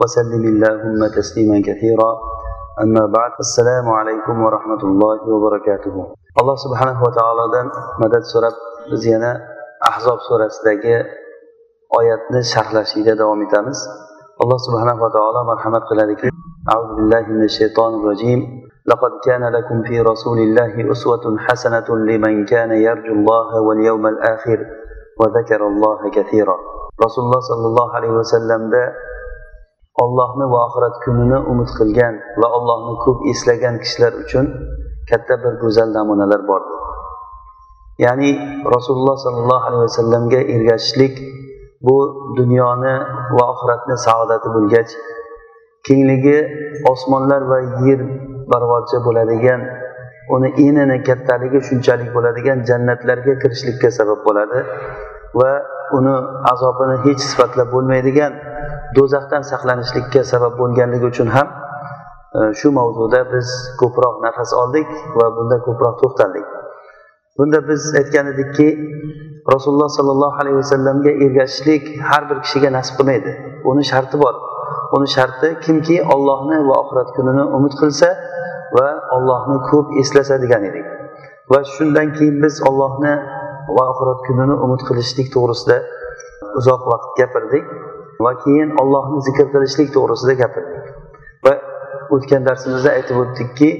وسلم اللهم تسليما كثيرا. أما بعد السلام عليكم ورحمة الله وبركاته. الله سبحانه وتعالى مدد سورة بزينا أحزاب سورة سدقة oyatni sharhlashlikda davom etamiz. Alloh subhanahu va taolo marhamat qiladiki أعوذ بالله من الشيطان الرجيم لقد كان لكم في رسول الله أسوة حسنة لمن كان يرجو الله واليوم الآخر وذكر الله كثيرا رسول الله صلى الله عليه وسلم ده ollohni va oxirat kunini umid qilgan va allohni ko'p eslagan kishilar uchun katta bir go'zal namunalar bordir ya'ni rasululloh sollallohu alayhi vasallamga ergashishlik bu dunyoni va oxiratni saodati bo'lgach kengligi osmonlar va yer barvarcha bo'ladigan uni enini kattaligi shunchalik bo'ladigan jannatlarga kirishlikka sabab bo'ladi va uni azobini hech sifatlab bo'lmaydigan do'zaxdan saqlanishlikka sabab bo'lganligi uchun ham e, shu mavzuda biz ko'proq nafas oldik va bunda ko'proq to'xtaldik. Bunda biz aytgan edikki rasululloh sollallohu alayhi vasallamga ergashishlik har bir kishiga nasib qilmaydi. Uni sharti bor. Uni sharti kimki ollohni va oxirat kunini umid qilsa va ollohni ko'p eslasa degan edik. Va shundan keyin biz ollohni va oxirat kunini umid qilishlik to'g'risida uzoq vaqt gapirdik. Va keyin ollohni zikr qilishlik to'g'risida gapirdik. Va o'tgan darsimizda aytib o'tdikki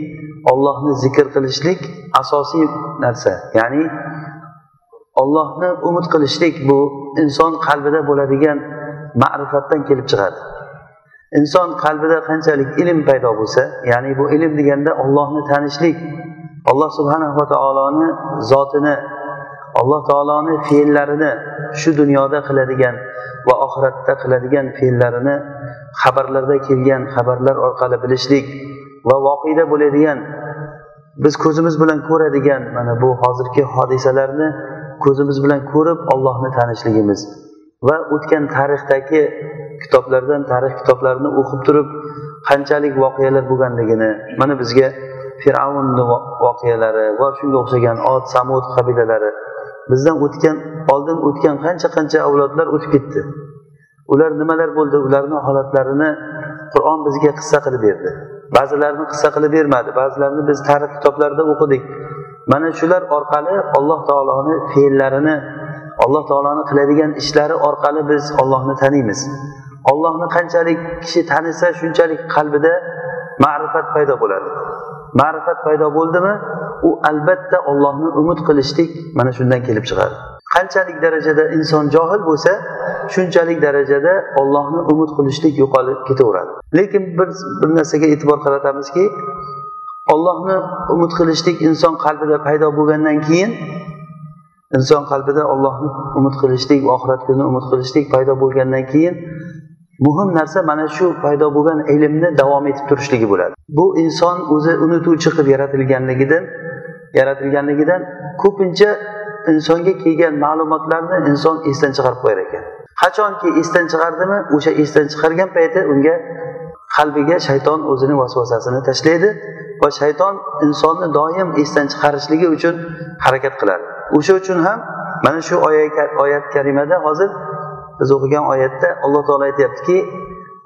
ollohni zikr qilishlik asosiy narsa. Ya'ni ollohni umid qilishlik bu inson qalbida bo'ladigan ma'rifatdan kelib chiqadi. Inson qalbida qanchalik ilm paydo bo'lsa ya'ni bu ilm deganda ollohni tanishlik alloh subhanahu va taoloni zotini alloh taoloni fe'llarini shu dunyoda qiladigan va oxiratda qiladigan fe'llarini xabarlarda kelgan xabarlar orqali bilishlik va voqeda bo'ladigan biz ko'zimiz bilan ko'radigan mana bu hozirgi hodisalarni ko'zimiz bilan ko'rib ollohni tanishligimiz va o'tgan tarixdagi kitoblardan tarix kitoblarini o'qib turib qanchalik voqealar bo'lganligini mana bizga fir'avnni voqealari va shunga o'xshagan ot samud qabilalari bizdan o'tgan oldin o'tgan qancha qancha avlodlar o'tib ketdi. Ular nimalar bo'ldi? Ularni holatlarini qur'on bizga qissa qilib berdi. Ba'zilarini qissa qilib bermadi ba'zilarini biz tarix kitoblarida o'qidik. Mana shular orqali alloh taoloni fe'llarini alloh taoloni qiladigan ishlari orqali biz ollohni taniymiz. Ollohni qanchalik kishi tanisa shunchalik qalbida ma'rifat paydo bo'ladi. Ma'rifat paydo bo'ldimi? U albatta ollohni umid qilishlik mana shundan kelib chiqadi. Qanchalik darajada inson johil bo'lsa shunchalik darajada ollohni umid qilishlik yo'qolib ketaveradi. Lekin bir bir narsaga e'tibor qaratamizki ollohni umid qilishlik inson qalbida paydo bo'lgandan keyin inson qalbida ollohni umid qilishlik oxirat kunini umid qilishlik paydo bo'lgandan keyin muhim narsa mana shu paydo bo'lgan ilmni davom etib turishligi bo'ladi. Bu inson o'zi unutuvchi qilib yaratilganligidan yaratilganligidan ko'pincha insonga kelgan ma'lumotlarni inson esdan chiqarib qo'yar ekan. Qachonki esdan chiqardimi o'sha esdan chiqargan payti unga qalbiga shayton o'zini vasvasasini tashlaydi va shayton insonni doim esdan chiqarishligi uchun harakat qiladi. O'sha uchun ham mana shu oyat karimada hozir biz o'qigan oyatda alloh taolo aytyaptiki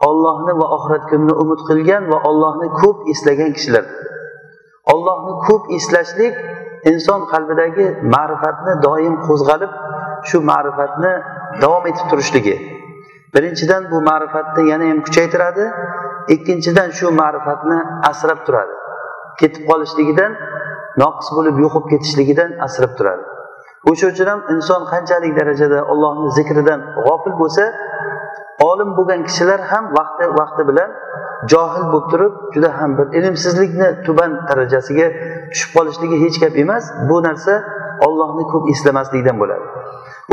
ollohni va oxirat kunini umid qilgan va ollohni ko'p eslagan kishilar. Ollohni ko'p eslashlik inson qalbidagi ma'rifatni doim qo'zg'alib shu ma'rifatni davom etib turishligi. Birinchidan bu ma'rifatni yana ham kuchaytiradi ikkinchidan shu ma'rifatni asrab turadi. Ketib qolishligidan noqis bo'lib yo'qolib ketishligidan asrab turadi. O'sha uchun ham inson qanchalik darajada ollohni zikridan g'ofil bo'lsa olim bo'lgan kishilar ham vaqti vaqti bilan johil bo'lib turib juda ham bir ilmsizlikni tuban darajasiga tushib qolishligi hech gap emas. Bu narsa ollohni ko'p eslamaslikdan bo'ladi.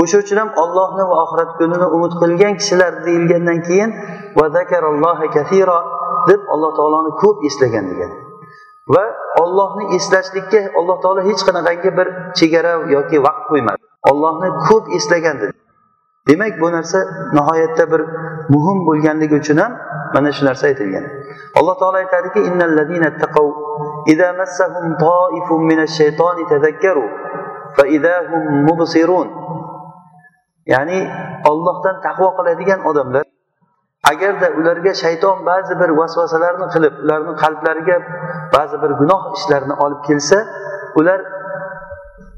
O'sha uchun ham ollohni va oxirat kunini umid qilgan kishilar deyilgandan keyin va zakaralloha kathiro deb alloh taoloni ko'p eslagan degan va ollohni eslashlikka alloh taolo hech qanaqangi bir chegara yoki vaqt qo'ymadi. Ollohni ko'p eslagan dedi. demak bu narsa nihoyatda bir muhim bo'lganligi uchun ham mana shu narsa aytilgan alloh taolo aytadiki إذا مسهم طائف من الشيطان تذكروا فإذا هم مبصرون ya'ni ollohdan taqvo qiladigan odamlar agarda ularga shayton ba'zi bir vasvasalarni qilib ularni qalblariga ba'zi bir gunoh ishlarni olib kelsa ular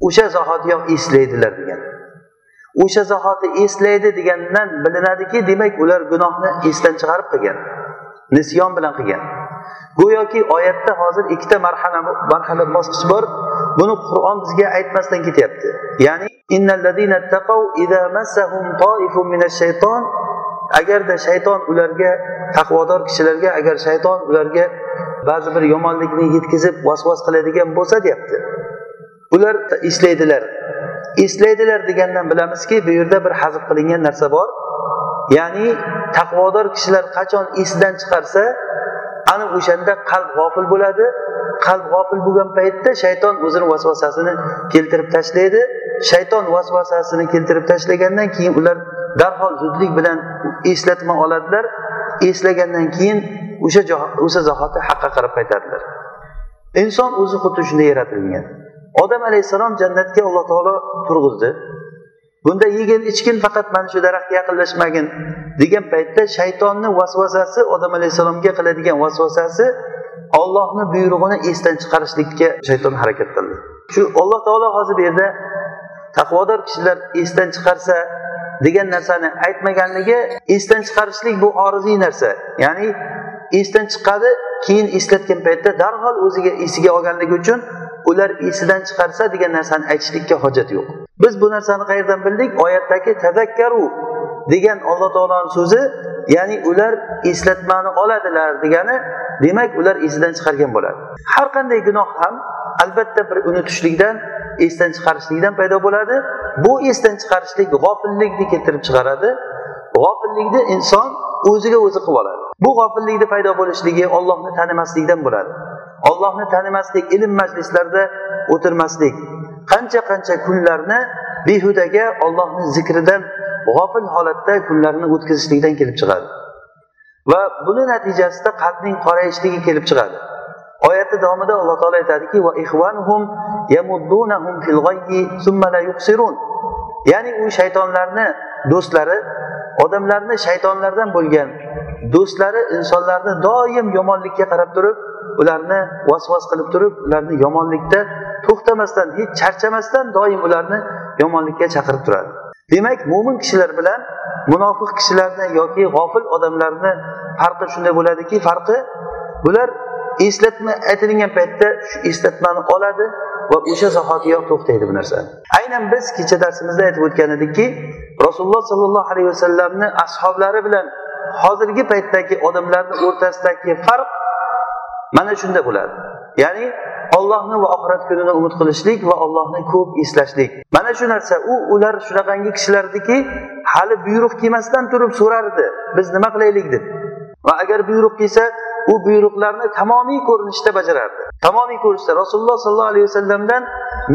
o'sha zahotiyoq eslaydilar degan O'sha zahoti eslaydi degandan bilinadiki demak ular gunohni esdan chiqarib qilgan nisyon bilan qilgan. Go'yoki oyatda hozir ikkita marhala marhala bosqich bor. Buni qur'on bizga aytmasdan ketyapti. Ya'ni agarda shayton ularga taqvodor kishilarga agar shayton ularga ba'zi bir yomonlikni yetkazib vasvas qiladigan bo'lsa deyapti. Ular eslaydilar eslaydilar degandan bilamizki bu yerda bir hazb qilingan narsa bor. Ya'ni taqvodor kishilar qachon esidan chiqarsa ana o'shanda qalb g'ofil bo'ladi. Qalb g'ofil bo'lgan paytda shayton o'zini vasvasasini keltirib tashlaydi. Shayton vasvasasini keltirib tashlagandan keyin ular darhol zudlik bilan eslatma oladilar. Eslagandan keyin o'sha o'sha zahoti haqqa qarab qaytadilar. Inson o'zi xuddi shunday yaratilgan. Odam alayhissalom jannatga alloh taolo turg'izdi. Bunda yegin ichgin faqat mana shu daraxtga yaqinlashmagin degan paytda shaytonni vasvasasi odam alayhissalomga qiladigan vasvasasi ollohni buyrug'ini esdan chiqarishlikka shayton harakat qildi shu alloh taolo hozir bu yerda taqvodor kishilar esdan chiqarsa degan narsani aytmaganligi esdan chiqarishlik bu oriziy narsa. Ya'ni esdan chiqadi keyin eslatgan paytda darhol o'ziga esiga olganligi uchun ular esidan chiqarsa degan narsani aytishlikka hojat yo'q. Biz bu narsani qayerdan bildik? Oyatdagi tazakkaru degan alloh taoloni so'zi ya'ni ular eslatmani oladilar degani demak ular esidan chiqargan bo'ladi. Har qanday gunoh ham albatta bir unutishlikdan esdan chiqarishlikdan paydo bo'ladi. Bu esdan chiqarishlik g'ofillikni keltirib chiqaradi. G'ofillikni inson o'ziga o'zi qilib oladi. Bu g'ofillikni paydo bo'lishligi ollohni tanimaslikdan bo'ladi. Ollohni tanimaslik ilm majlislarida o'tirmaslik qancha qancha kunlarni behudaga ollohni zikridan g'ofil holatda kunlarni o'tkazishlikdan kelib chiqadi. Va buni natijasida qalbning qorayishligi kelib chiqadi. Oyatni davomida alloh taolo aytadiki ya'ni u shaytonlarni do'stlari odamlarni shaytonlardan bo'lgan do'stlari insonlarni doim yomonlikka qarab turib ularni vasvas qilib turib ularni yomonlikda to'xtamasdan hech charchamasdan doim ularni yomonlikka chaqirib turadi. Demak mo'min kishilar bilan munofiq kishilarni yoki g'ofil odamlarni farqi shunday bo'ladiki farqi bular eslatma aytilgan paytda shu eslatmani oladi va o'sha zahotiyoq to'xtaydi bu narsa aynan biz kecha darsimizda aytib o'tgan edikki rasululloh sollallohu alayhi vasallamni ashoblari bilan hozirgi paytdagi odamlarni o'rtasidagi farq mana shunda bo'ladi. Ya'ni ollohni va oxirat kunini umid qilishlik va ollohni ko'p eslashlik. Mana shu narsa u ular shunaqangi kishilardiki hali buyruq kelmasdan turib so'rardi biz nima qilaylik? deb. Va agar buyruq kelsa u buyruqlarni tamomiy ko'rinishda bajarardi. Tamomiy ko'rinishda rasululloh sollallohu alayhi vasallamdan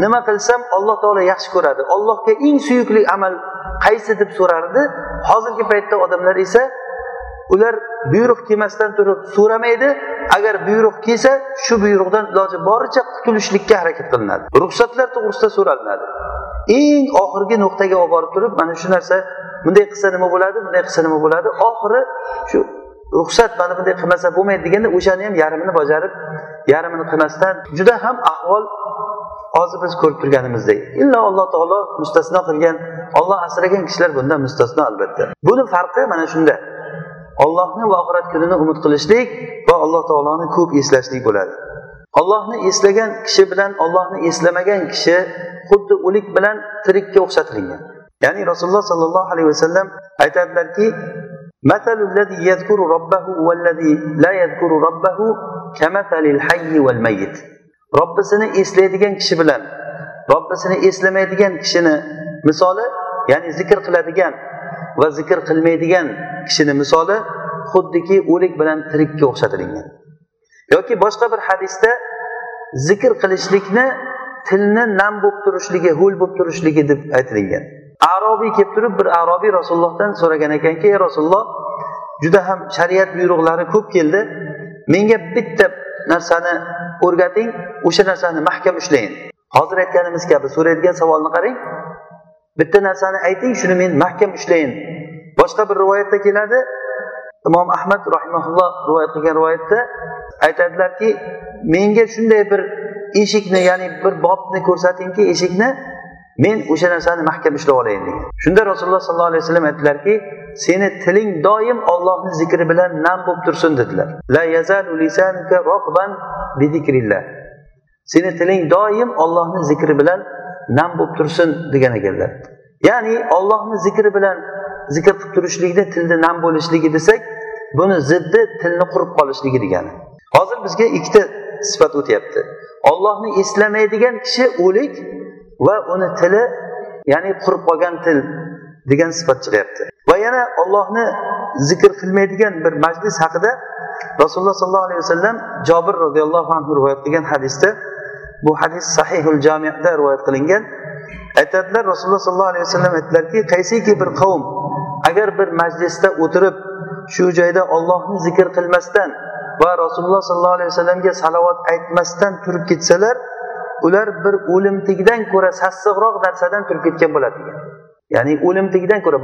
nima qilsam alloh taolo yaxshi ko'radi. Allohga eng suyukli amal qaysi deb so'rardi. Hozirgi paytda odamlar esa ular buyruq kelmasdan turib so'ramaydi. Agar buyruq kelsa shu buyruqdan iloji boricha qutulishlikka harakat qilinadi. Ruxsatlar to'g'risida so'ralinadi eng oxirgi nuqtaga olib borib turib mana shu narsa bunday qilsa nima bo'ladi bunday qilsa nima bo'ladi? Oxiri shu ruxsat mana bunday qilmasa bo'lmaydi deganda o'shani ham yarmini bajarib yarmini qilmasdan juda ham ahvol hozir biz ko'rib turganimizdek. Illo alloh taolo mustasno qilgan olloh asragan kishilar bundan mustasno albatta. Buni farqi mana shunda. ollohni va oxirat kunini umid qilishlik va alloh taoloni ko'p eslashlik bo'ladi ollohni eslagan kishi bilan ollohni eslamagan kishi xuddi o'lik bilan tirikka o'xshatilgan ya'ni rasululloh sollallohu alayhi vasallam aytadilarki مثل الذي يذكر ربه والذي لا يذكر ربه كمثل الحي والميت robbisini eslaydigan kishi bilan robbisini eslamaydigan kishini misoli ya'ni zikr qiladigan va zikr qilmaydigan kishini misoli xuddiki o'lik bilan tirikka o'xshatilingan. Yoki boshqa bir hadisda zikr qilishlikni tilni nam bo'lib turishligi ho'l bo'lib turishligi deb aytilingan arobiy kelib turib bir arobiy rasulullohdan so'ragan ekanki ey rasululloh juda ham shariat buyruqlari ko'p keldi. Menga bitta narsani o'rgating o'sha narsani mahkam ushlang hozir aytganimiz kabi so'raydigan savolni qarang. Bitta narsani ayting shuni men mahkam ushlayin boshqa bir rivoyatda keladi. Imom ahmad rahimaulloh rivoyat qilgan rivoyatda aytadilarki menga shunday bir eshikni ya'ni bir bobni ko'rsatingki eshikni men o'sha narsani mahkam ushlab olayin degan. Shunda rasululloh sollallohu alayhi vasallam aytdilarki seni tiling doim ollohni zikri bilan nam bo'lib tursin dedilar. La yazalu lisanuka seni tiling doim ollohni zikri bilan nam bo'lib tursin degan ekanlar. Ya'ni ollohni zikri bilan zikr qilib turishlikni tilni nam bo'lishligi desak buni ziddi tilni qurib qolishligi degani. Hozir bizga ikkita sifat o'tyapti. Ollohni eslamaydigan kishi o'lik va uni tili ya'ni qurib qolgan til degan sifat chiqyapti. Va yana ollohni zikr qilmaydigan bir majlis haqida rasululloh sollallohu alayhi vasallam jobir roziyallohu anhu rivoyat qilgan hadisda bu hadis sahihul jamiyada rivoyat qilingan. Aytadilar rasululloh sollallohu alayhi vasallam aytdilarki qaysiki bir qavm agar bir majlisda o'tirib shu joyda ollohni zikr qilmasdan va rasululloh sollallohu alayhi vasallamga salovat aytmasdan turib ketsalar ular bir o'limtikdan ko'ra sassiqroq narsadan turib ketgan bo'ladi. Degan ya'ni o'limtikdan ko'ra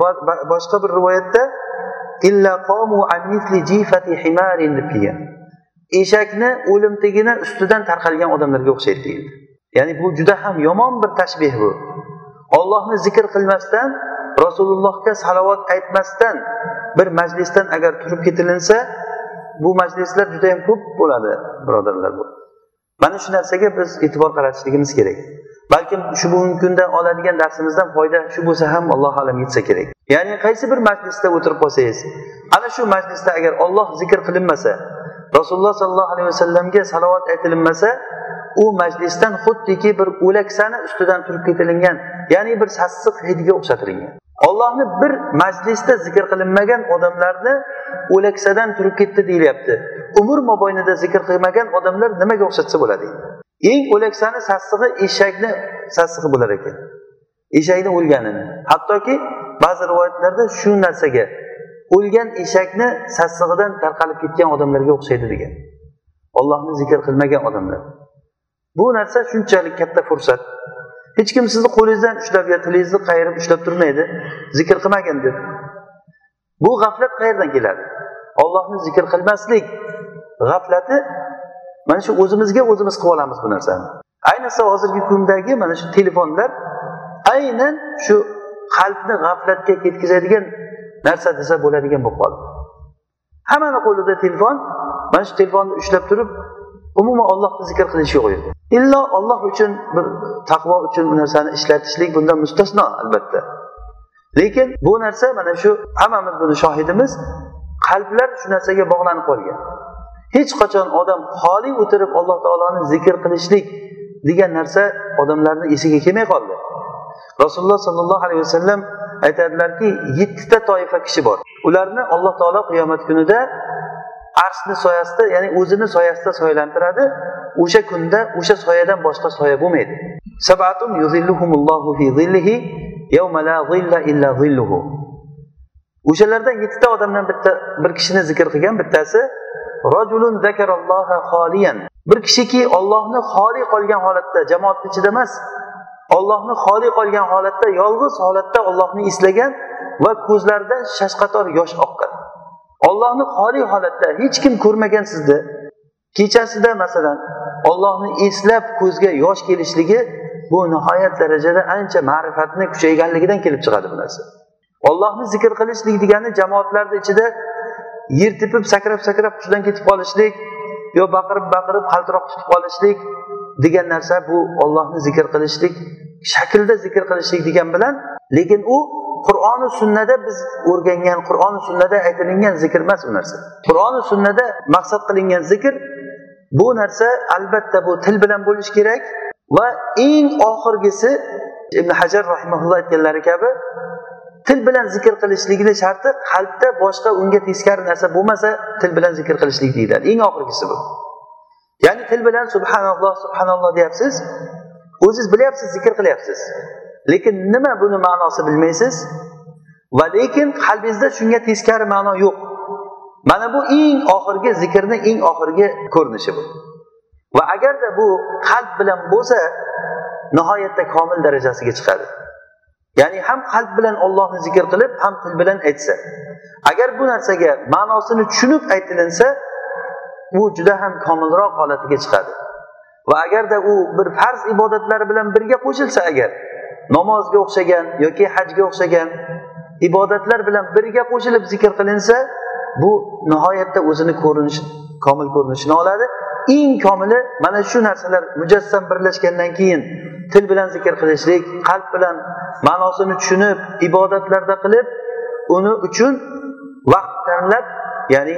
boshqa bir rivoyatda illa qomu an misli jifati himarin deb kelgan. Eshakni o'limtigini ustidan tarqalgan odamlarga o'xshaydi deyildi. Ya'ni bu juda ham yomon bir tashbeh bu. Ollohni zikr qilmasdan rasulullohga salovat aytmasdan bir majlisdan agar turib ketilinsa bu majlislar juda yam ko'p bo'ladi birodarlar. Bu mana shu narsaga biz e'tibor qaratishligimiz kerak. Balkim shu bugungi kunda oladigan darsimizdan foyda shu bo'lsa ham allohu alam yetsa kerak. Ya'ni qaysi bir majlisda o'tirib qolsangiz ana shu majlisda agar olloh zikr qilinmasa rasululloh sollallohu alayhi vasallamga salovat aytilinmasa u majlisdan xuddiki bir o'laksani ustidan turib ketilingan ya'ni bir sassiq hidga o'xshatilingan ollohni bir majlisda zikr qilinmagan odamlarni o'laksadan turib ketdi deyilyapti umr mobaynida zikr qilmagan odamlar nimaga o'xshatsa bo'ladi? Eng o'laksani sassig'i eshakni sassig'i bo'lar ekan. Eshakni o'lganini. Hattoki ba'zi rivoyatlarda shu narsaga o'lgan eshakni sassig'idan tarqalib ketgan odamlarga o'xshaydi degan. Ollohni zikr qilmagan odamlar. Bu narsa shunchalik katta fursat. Hech kim sizni qo'lingizdan ushlab yo tilingizni qayirib ushlab turmaydi zikr qilmagin deb. Bu g'aflat qayerdan keladi? Ollohni zikr qilmaslik g'aflati mana shu o'zimizga o'zimiz qilib olamiz bu narsani. Ayniqsa hozirgi kundagi mana shu telefonlar aynan shu qalbni g'aflatga ketkazadigan narsa desa bo'ladigan bo'lib qoldi. Hammani qo'lida telefon mana shu telefonni ushlab turib umuman ollohni zikr qilish yo'q edi. Illo olloh uchun bir taqvo uchun bu narsani ishlatishlik bundan mustasno albatta. Lekin bu narsa mana shu hammamiz buni shohidimiz qalblar shu narsaga bog'lanib qolgan. Hech qachon odam xoli o'tirib alloh taoloni zikr qilishlik degan narsa odamlarni esiga kelmay qoldi. Rasululloh sollallohu alayhi vasallam aytadilarki yettita toifa kishi bor. Ularni alloh taolo qiyomat kunida arshni soyasida ya'ni o'zini soyasida soyalantiradi o'sha kunda o'sha soyadan boshqa soya bo'lmaydi. Sabatun yuzilluhumullohu fi zillihi yawma la zilla illa zilluhu. O'shalardan yettita odamdan bitta bir kishini zikr qilgan bittasi rajulun zakaralloha xoliyan. Bir kishiki ollohni xoli qolgan holatda jamoatni ichida emas ollohni xoli qolgan holatda yolg'iz holatda ollohni eslagan va ko'zlaridan shashqator yosh oqqan. Ollohni xoli holatda hech kim ko'rmagan sizni. Kechasida masalan ollohni eslab ko'zga yosh kelishligi bu nihoyat darajada ancha ma'rifatni kuchayganligidan kelib chiqadi bu narsa. Ollohni zikr qilishlik degani jamoatlarni ichida yer tepib sakrab sakrab hushidan ketib qolishlik yo baqirib baqirib qaltiroq tutib qolishlik degan narsa bu ollohni zikr qilishlik shaklda zikr qilishlik degan bilan lekin u qur'oni sunnada biz o'rgangan qur'oni sunnada aytilingan zikr emas u narsa. Qur'oni sunnada maqsad qilingan zikr bu narsa albatta bu til bilan bo'lishi kerak va eng oxirgisi ibn hajar rahimaulloh aytganlari kabi til bilan zikr qilishlikni sharti qalbda boshqa unga teskari narsa bo'lmasa til bilan zikr qilishlik deyiladi. Eng oxirgisi bu. Ya'ni til bilan subhanalloh subhanalloh deyapsiz. O'ziz bilyapsiz zikr qilyapsiz. Lekin nima buni ma'nosi bilmaysiz? Va lekin qalbingizda shunga teskari ma'no yo'q. Mana bu eng oxirgi zikrni eng oxirgi ko'rinishi bu. Va agarda bu qalb bilan bo'lsa nihoyatda komil darajasiga chiqadi. Ya'ni ham qalb bilan ollohni zikr qilib ham til bilan aytsa. Agar bu narsaga ma'nosini tushunib aytilinsa u juda ham komilroq holatiga chiqadi. Va agarda u bir farz ibodatlari bilan birga qo'shilsa agar namozga o'xshagan yoki hajga o'xshagan ibodatlar bilan birga qo'shilib zikr qilinsa bu nihoyatda o'zini ko'rinish komil ko'rinishini oladi. Eng komili mana shu narsalar mujassam birlashgandan keyin til bilan zikr qilishlik qalb bilan ma'nosini tushunib ibodatlarda qilib uni uchun vaqt tanlab ya'ni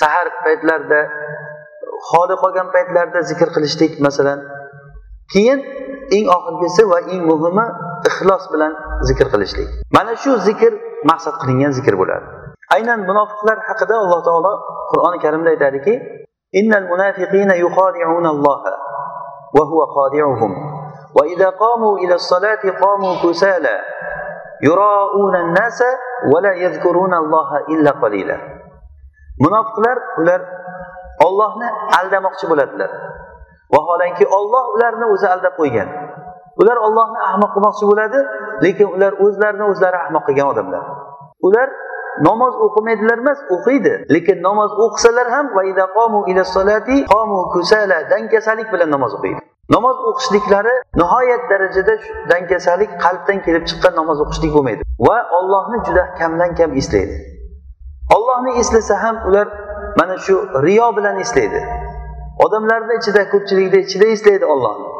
sahar paytlarida xoli qolgan paytlarda zikr qilishlik masalan. Keyin eng oxirgisi va eng muhimi ixlos bilan zikr qilishlik. Mana shu zikr maqsad qilingan zikr bo'ladi. Aynan munofiqlar haqida alloh taolo qur'oni karimda aytadiki innal munafiqina yuqadi'una alloha وهو خادعهم. وإذا قاموا إلى الصلاة قاموا كسالى. يراؤون الناس ولا يذكرون الله إلا قليلا. munofiqlar ular ollohni aldamoqchi bo'ladilar. Vaholanki olloh ularni o'zi aldab qo'ygan. Ular ollohni ahmoq qilmoqchi bo'ladi lekin ular o'zlarini o'zlari ahmoq qilgan odamlar. Ular namoz o'qimaydilar emas o'qiydi. Lekin namoz o'qisalar ham dankasalik bilan namoz o'qiydi. Namoz o'qishliklari nihoyat darajada dankasalik qalbdan kelib chiqqan namoz o'qishlik bo'lmaydi. Va ollohni juda kamdan kam eslaydi. Ollohni eslasa ham ular mana shu riyo bilan eslaydi. Odamlarni ichida ko'pchilikni ichida eslaydi ollohni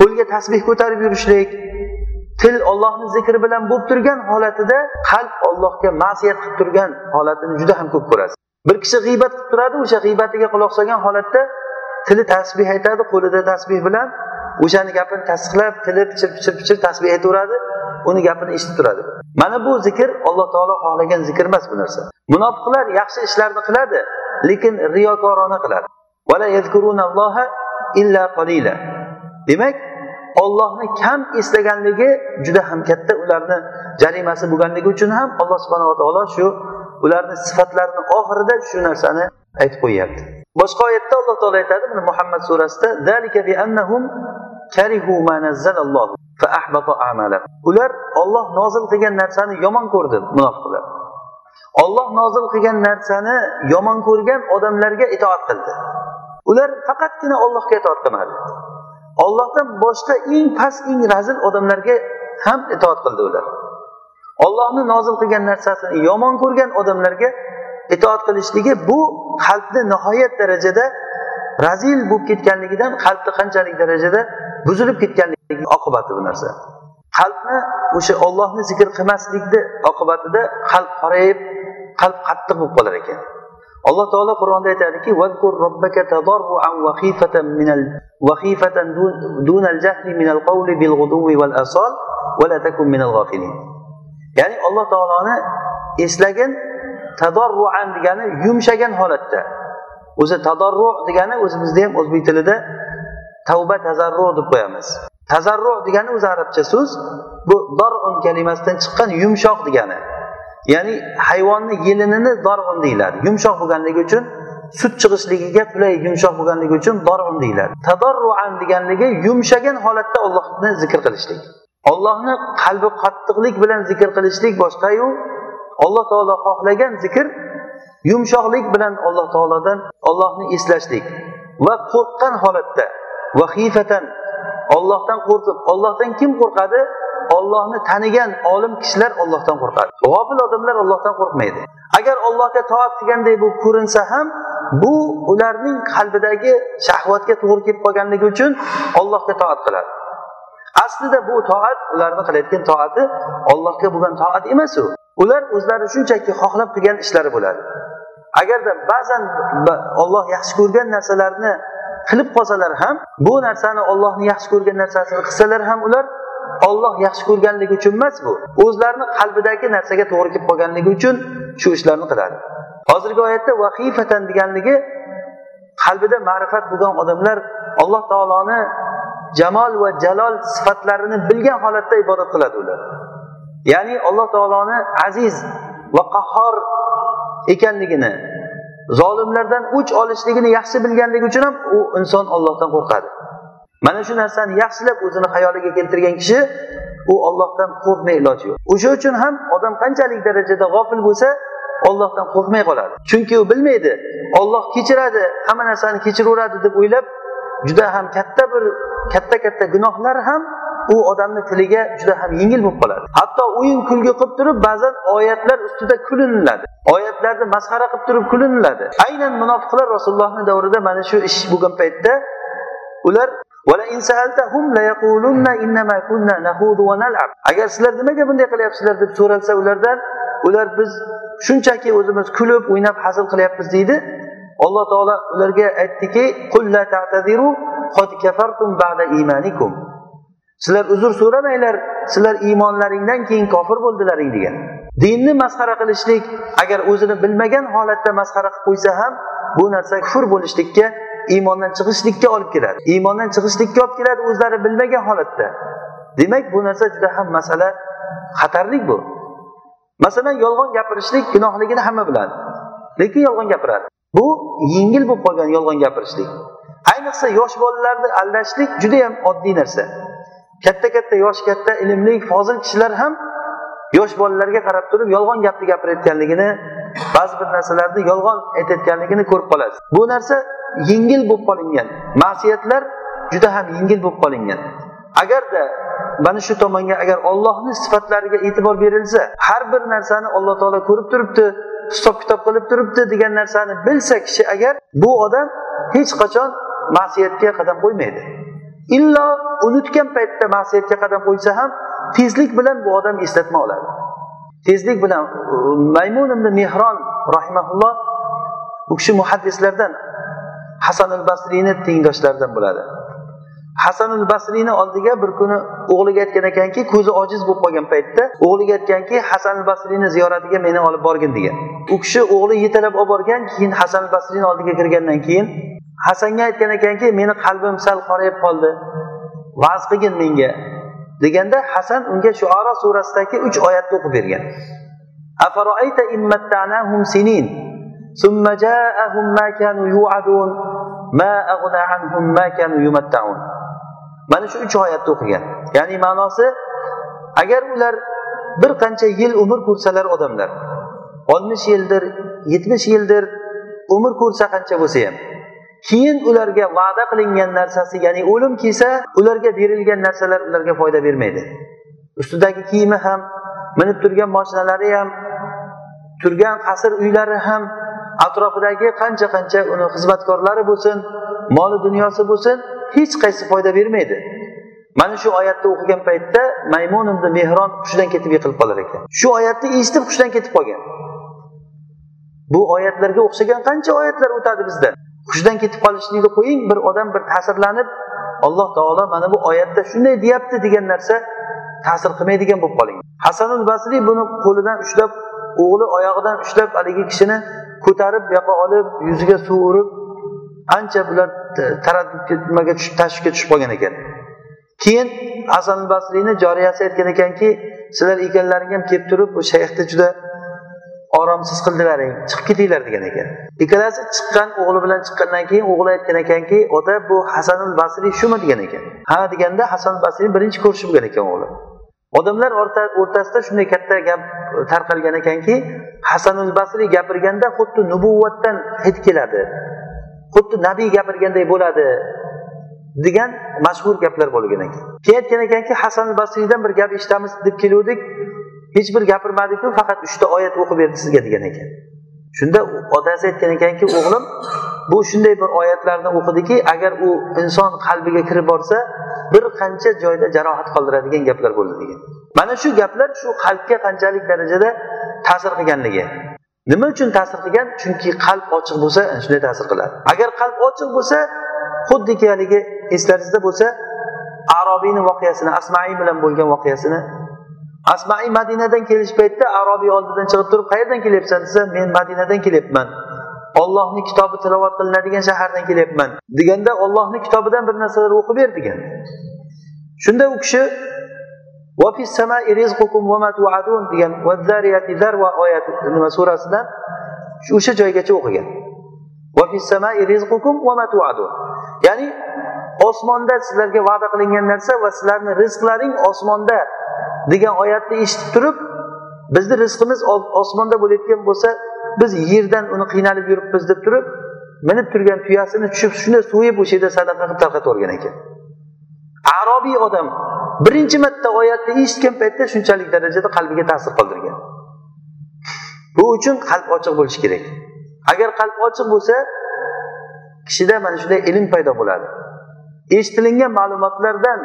qo'lga tasbeh ko'tarib yurishlik til ollohni zikri bilan bo'lib turgan holatida qalb ollohga ma'siyat qilib turgan holatini juda ham ko'p ko'rasiz. Bir kishi g'iybat qilib turadi o'sha g'iybatiga quloq solgan holatda tili tasbeh aytadi qo'lida tasbeh bilan o'shani gapini tasdiqlab tili pichir pichir pichir tasbeh aytaveradi uni gapini eshitib turadi. Mana bu zikr alloh taolo xohlagan zikr emas bu narsa. Munofiqlar yaxshi ishlarni qiladi lekin riyokorona qiladi. Demak ollohni kam eslaganligi juda ham katta. Ularni jarimasi bo'lganligi uchun ham alloh subhanava taolo shu ularni sifatlarini oxirida shu narsani aytib qo'yyapti. Boshqa oyatda alloh taolo aytadi mana muhammad surasida ular olloh nozil qilgan narsani yomon ko'rdi munofiqlar. Olloh nozil qilgan narsani yomon ko'rgan odamlarga itoat qildi. Ular faqatgina ollohga itoat qilmadi. Ollohdan boshqa eng past eng razil odamlarga ham itoat qildi ular. Ollohni nozil qilgan narsasini yomon ko'rgan odamlarga itoat qilishligi bu qalbni nihoyat darajada razil bo'lib ketganligidan qalbni qanchalik darajada buzilib ketganligi oqibati bu narsa. Qalbni o'sha ollohni zikr qilmaslikni oqibatida qalb qorayib qalb qattiq bo'lib qolar ekan. Alloh taolo qur'onda aytadiki ya'ni alloh taoloni eslagin tadorruan degani yumshagan holatda. O'zi tadorru degani o'zimizda ham o'zbek tilida tavba tazarru deb qo'yamiz. Tazarru degani o'zi arabcha so'z bu dorun kalimasidan chiqqan yumshoq degani. Ya'ni hayvonni yelinini dorg'in deyiladi. Yumshoq bo'lganligi uchun sut chiqishligiga qulay yumshoq bo'lganligi uchun dorg'in deyiladi. Tadorruan deganligi yumshagan holatda ollohni zikr qilishlik. Ollohni qalbi qattiqlik bilan zikr qilishlik boshqayu alloh taolo xohlagan zikr yumshoqlik bilan alloh taolodan ollohni eslashlik. Va qo'rqqan holatda va xifatan ollohdan qo'rqib ollohdan kim qo'rqadi? Ollohni tanigan olim kishilar ollohdan qo'rqadi. G'ofil odamlar ollohdan qo'rqmaydi. Agar ollohga toat qilganday bo'lib ko'rinsa ham bu ularning qalbidagi shahvatga to'g'ri kelib qolganligi uchun ollohga toat qiladi. Aslida bu toat ularni qilayotgan toati ollohga bo'lgan toat emas u. Ular o'zlari shunchaki xohlab qilgan ishlari bo'ladi. Agarda ba'zan olloh yaxshi ko'rgan narsalarni qilib qolsalar ham bu narsani ollohni yaxshi ko'rgan narsasini qilsalar ham ular olloh yaxshi ko'rganligi uchun emas bu. O'zlarini qalbidagi narsaga to'g'ri kelib qolganligi uchun shu ishlarni qiladi. Hozirgi oyatda vahifatan deganligi qalbida ma'rifat bo'lgan odamlar alloh taoloni jamol va jalol sifatlarini bilgan holatda ibodat qiladi ular. Ya'ni alloh taoloni aziz va qahhor ekanligini zolimlardan o'ch olishligini yaxshi bilganligi uchun ham u inson ollohdan qo'rqadi. Mana shu narsani yaxshilab o'zini xayoliga keltirgan kishi u ollohdan qo'rqmay iloji yo'q. O'sha uchun ham odam qanchalik darajada g'ofil bo'lsa ollohdan qo'rqmay qoladi. Chunki u bilmaydi olloh kechiradi hamma narsani kechiraveradi deb o'ylab juda ham katta bir katta katta gunohlar ham u odamni tiliga juda ham yengil bo'lib qoladi. Hatto o'yin kulgi qilib turib ba'zan oyatlar ustida kuliniladi. Oyatlarni masxara qilib turib kuliniladi. Aynan munofiqlar rasulullohni davrida mana shu ish bo'lgan paytda ular agar sizlar nimaga bunday qilyapsizlar deb so'ralsa ulardan ular biz shunchaki o'zimiz kulib o'ynab hazil qilyapmiz deydi. Alloh taolo ularga aytdiki sizlar uzr so'ramanglar sizlar iymonlaringdan keyin kofir bo'ldilaring degan. Dinni masxara qilishlik agar o'zini bilmagan holatda masxara qilib qo'ysa ham bu narsa kufr bo'lishlikka iymondan chiqishlikka olib keladi. Iymondan chiqishlikka olib keladi o'zlari bilmagan holatda. Demak bu narsa juda ham masala xatarli bu. Masalan yolg'on gapirishlik gunohligini hamma biladi. Lekin yolg'on gapiradi. Bu yengil bo'lib qolgan yolg'on gapirishlik. Ayniqsa yosh bolalarni aldashlik judayam oddiy narsa. Katta katta yoshi katta ilmli fozil kishilar ham yosh bolalarga qarab turib yolg'on gapni gapirayotganligini ba'zi bir narsalarni yolg'on aytayotganligini ko'rib qolasiz. Bu narsa yengil bo'lib qolingan. Ma'siyatlar juda ham yengil bo'lib qolingan. Agarda mana shu tomonga agar ollohni sifatlariga e'tibor berilsa har bir narsani alloh taolo ko'rib turibdi hisob kitob qilib turibdi degan narsani bilsa kishi agar bu odam hech qachon ma'siyatga qadam qo'ymaydi. Illo unutgan paytda ma'siyatga qadam qo'ysa ham tezlik bilan bu odam eslatma oladi. Tezlik bilan maymun ibn mehron rahimaulloh u kishi muhaddislardan hasan al basriyni tengdoshlaridan bo'ladi. Hasan al basriyni oldiga bir kuni o'g'liga aytgan ekanki ko'zi ojiz bo'lib qolgan paytda o'g'liga aytganki hasan al basriyni ziyoratiga meni olib borgin degan. U kishi o'g'li yetalab olib borgan keyin hasan al basriyni oldiga kirgandan keyin hasanga aytgan ekanki meni qalbim sal qorayib qoldi. Va'z qilgin menga. deganda hasan unga shuoro surasidagi uch oyatni o'qib bergan. Sinin summa jaahum ma kanu ma aghna anhum ma kanu mana shu uch oyatni o'qigan. Ya'ni ma'nosi agar ular bir qancha yil umr ko'rsalar odamlar oltmish yildir yetmish yildir umr ko'rsa qancha bo'lsa ham keyin ularga va'da qilingan narsasi ya'ni o'lim kelsa ularga berilgan narsalar ularga foyda bermaydi. Ustidagi kiyimi ham minib turgan mashinalari ham turgan qasr uylari ham atrofidagi qancha qancha uni xizmatkorlari bo'lsin moli dunyosi bo'lsin hech qaysi foyda bermaydi. Mana shu oyatni o'qigan paytda maymun ibn mehron hushidan ketib yiqilib qolar ekan. Shu oyatni eshitib hushidan ketib qolgan. Bu oyatlarga o'xshagan qancha oyatlar o'tadi bizda? Hushdan ketib qolishlikni qo'ying bir odam bir ta'sirlanib alloh taolo mana bu oyatda shunday deyapti degan narsa ta'sir qilmaydigan bo'lib qoling. Hasanul basriy buni qo'lidan ushlab o'g'li oyog'idan ushlab haligi kishini ko'tarib bu yoqqa olib yuziga suv urib ancha bular taraddudga nimaga tushib tashvishga tushib qolgan ekan. Keyin hasan basriyni joriyasi aytgan ekanki sizlar ikkalalaring ham kelib turib bu shayxni juda oromsiz qildilaring chiqib ketinglar degan ekan. Ikkalasi chiqqan o'g'li bilan chiqqandan keyin o'g'li aytgan ekanki ota bu hasanul basriy shumi? degan ekan. Ha deganda hasan basriy birinchi ko'rishi bo'lgan ekan o'g'li. Odamlar o'rtasida shunday katta gap e, tarqalgan ekanki hasanul basriy gapirganda xuddi nubuvvatdan hid keladi. Xuddi nabiy gapirganday bo'ladi degan mashhur gaplar bo'lgan ekan. Keyin aytgan ekanki hasan basriydan bir gap eshitamiz deb keluvdik. Hech bir gapirmadiku faqat uchta oyat o'qib berdi sizga degan ekan. Shunda otasi aytgan ekanki o'g'lim bu shunday bir oyatlarni o'qidiki agar u inson qalbiga kirib borsa bir qancha joyda jarohat qoldiradigan gaplar bo'ldi degan. Mana shu gaplar shu qalbga qanchalik darajada ta'sir qilganligi. Nima uchun ta'sir qilgan? Chunki qalb ochiq bo'lsa shunday ta'sir qiladi. Agar qalb ochiq bo'lsa xuddiki haligi eslaringizda bo'lsa arobiyni voqeasini asmaiy bilan bo'lgan voqeasini asmai madinadan kelish paytda arobiy oldidan chiqib turib qayerdan kelyapsan desa men madinadan kelyapman. Ollohni kitobi tilovat qilinadigan shahardan kelyapman. Deganda ollohni kitobidan bir narsalar o'qib ber degan. Shunda u kishi degan oyat nima surasidan o'sha joygacha o'qigan. Ya'ni osmonda sizlarga va'da qilingan narsa va sizlarni rizqlaring osmonda degan oyatni eshitib turib bizni rizqimiz osmonda bo'layotgan bo'lsa biz yerdan uni qiynalib yuribmiz deb turib minib turgan tuyasini tushib shuni so'yib o'sha yerda sadaqa qilib tarqatib yuborgan ekan. Arobiy odam birinchi marta oyatni eshitgan paytda shunchalik darajada qalbiga ta'sir qoldirgan. Bu uchun qalb ochiq bo'lishi kerak. Agar qalb ochiq bo'lsa kishida mana shunday ilm paydo bo'ladi. Eshitilingan ma'lumotlardan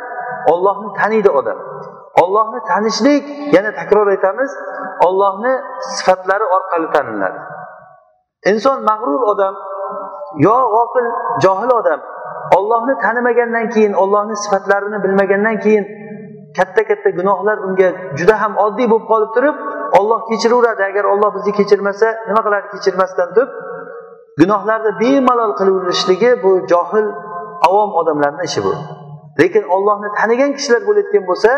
ollohni taniydi odam. Ollohni tanishlik yana takror aytamiz ollohni sifatlari orqali taniladi. Inson mag'rur odam yo g'ofil johil odam ollohni tanimagandan keyin ollohni sifatlarini bilmagandan keyin katta katta gunohlar unga juda ham oddiy bo'lib qolib turib olloh kechiraveradi. Agar olloh bizni kechirmasa nima qiladi kechirmasdan turib? Gunohlarni bemalol qilaverishligi bu johil avom odamlarni ishi bu. Lekin ollohni tanigan kishilar bo'layotgan bo'lsa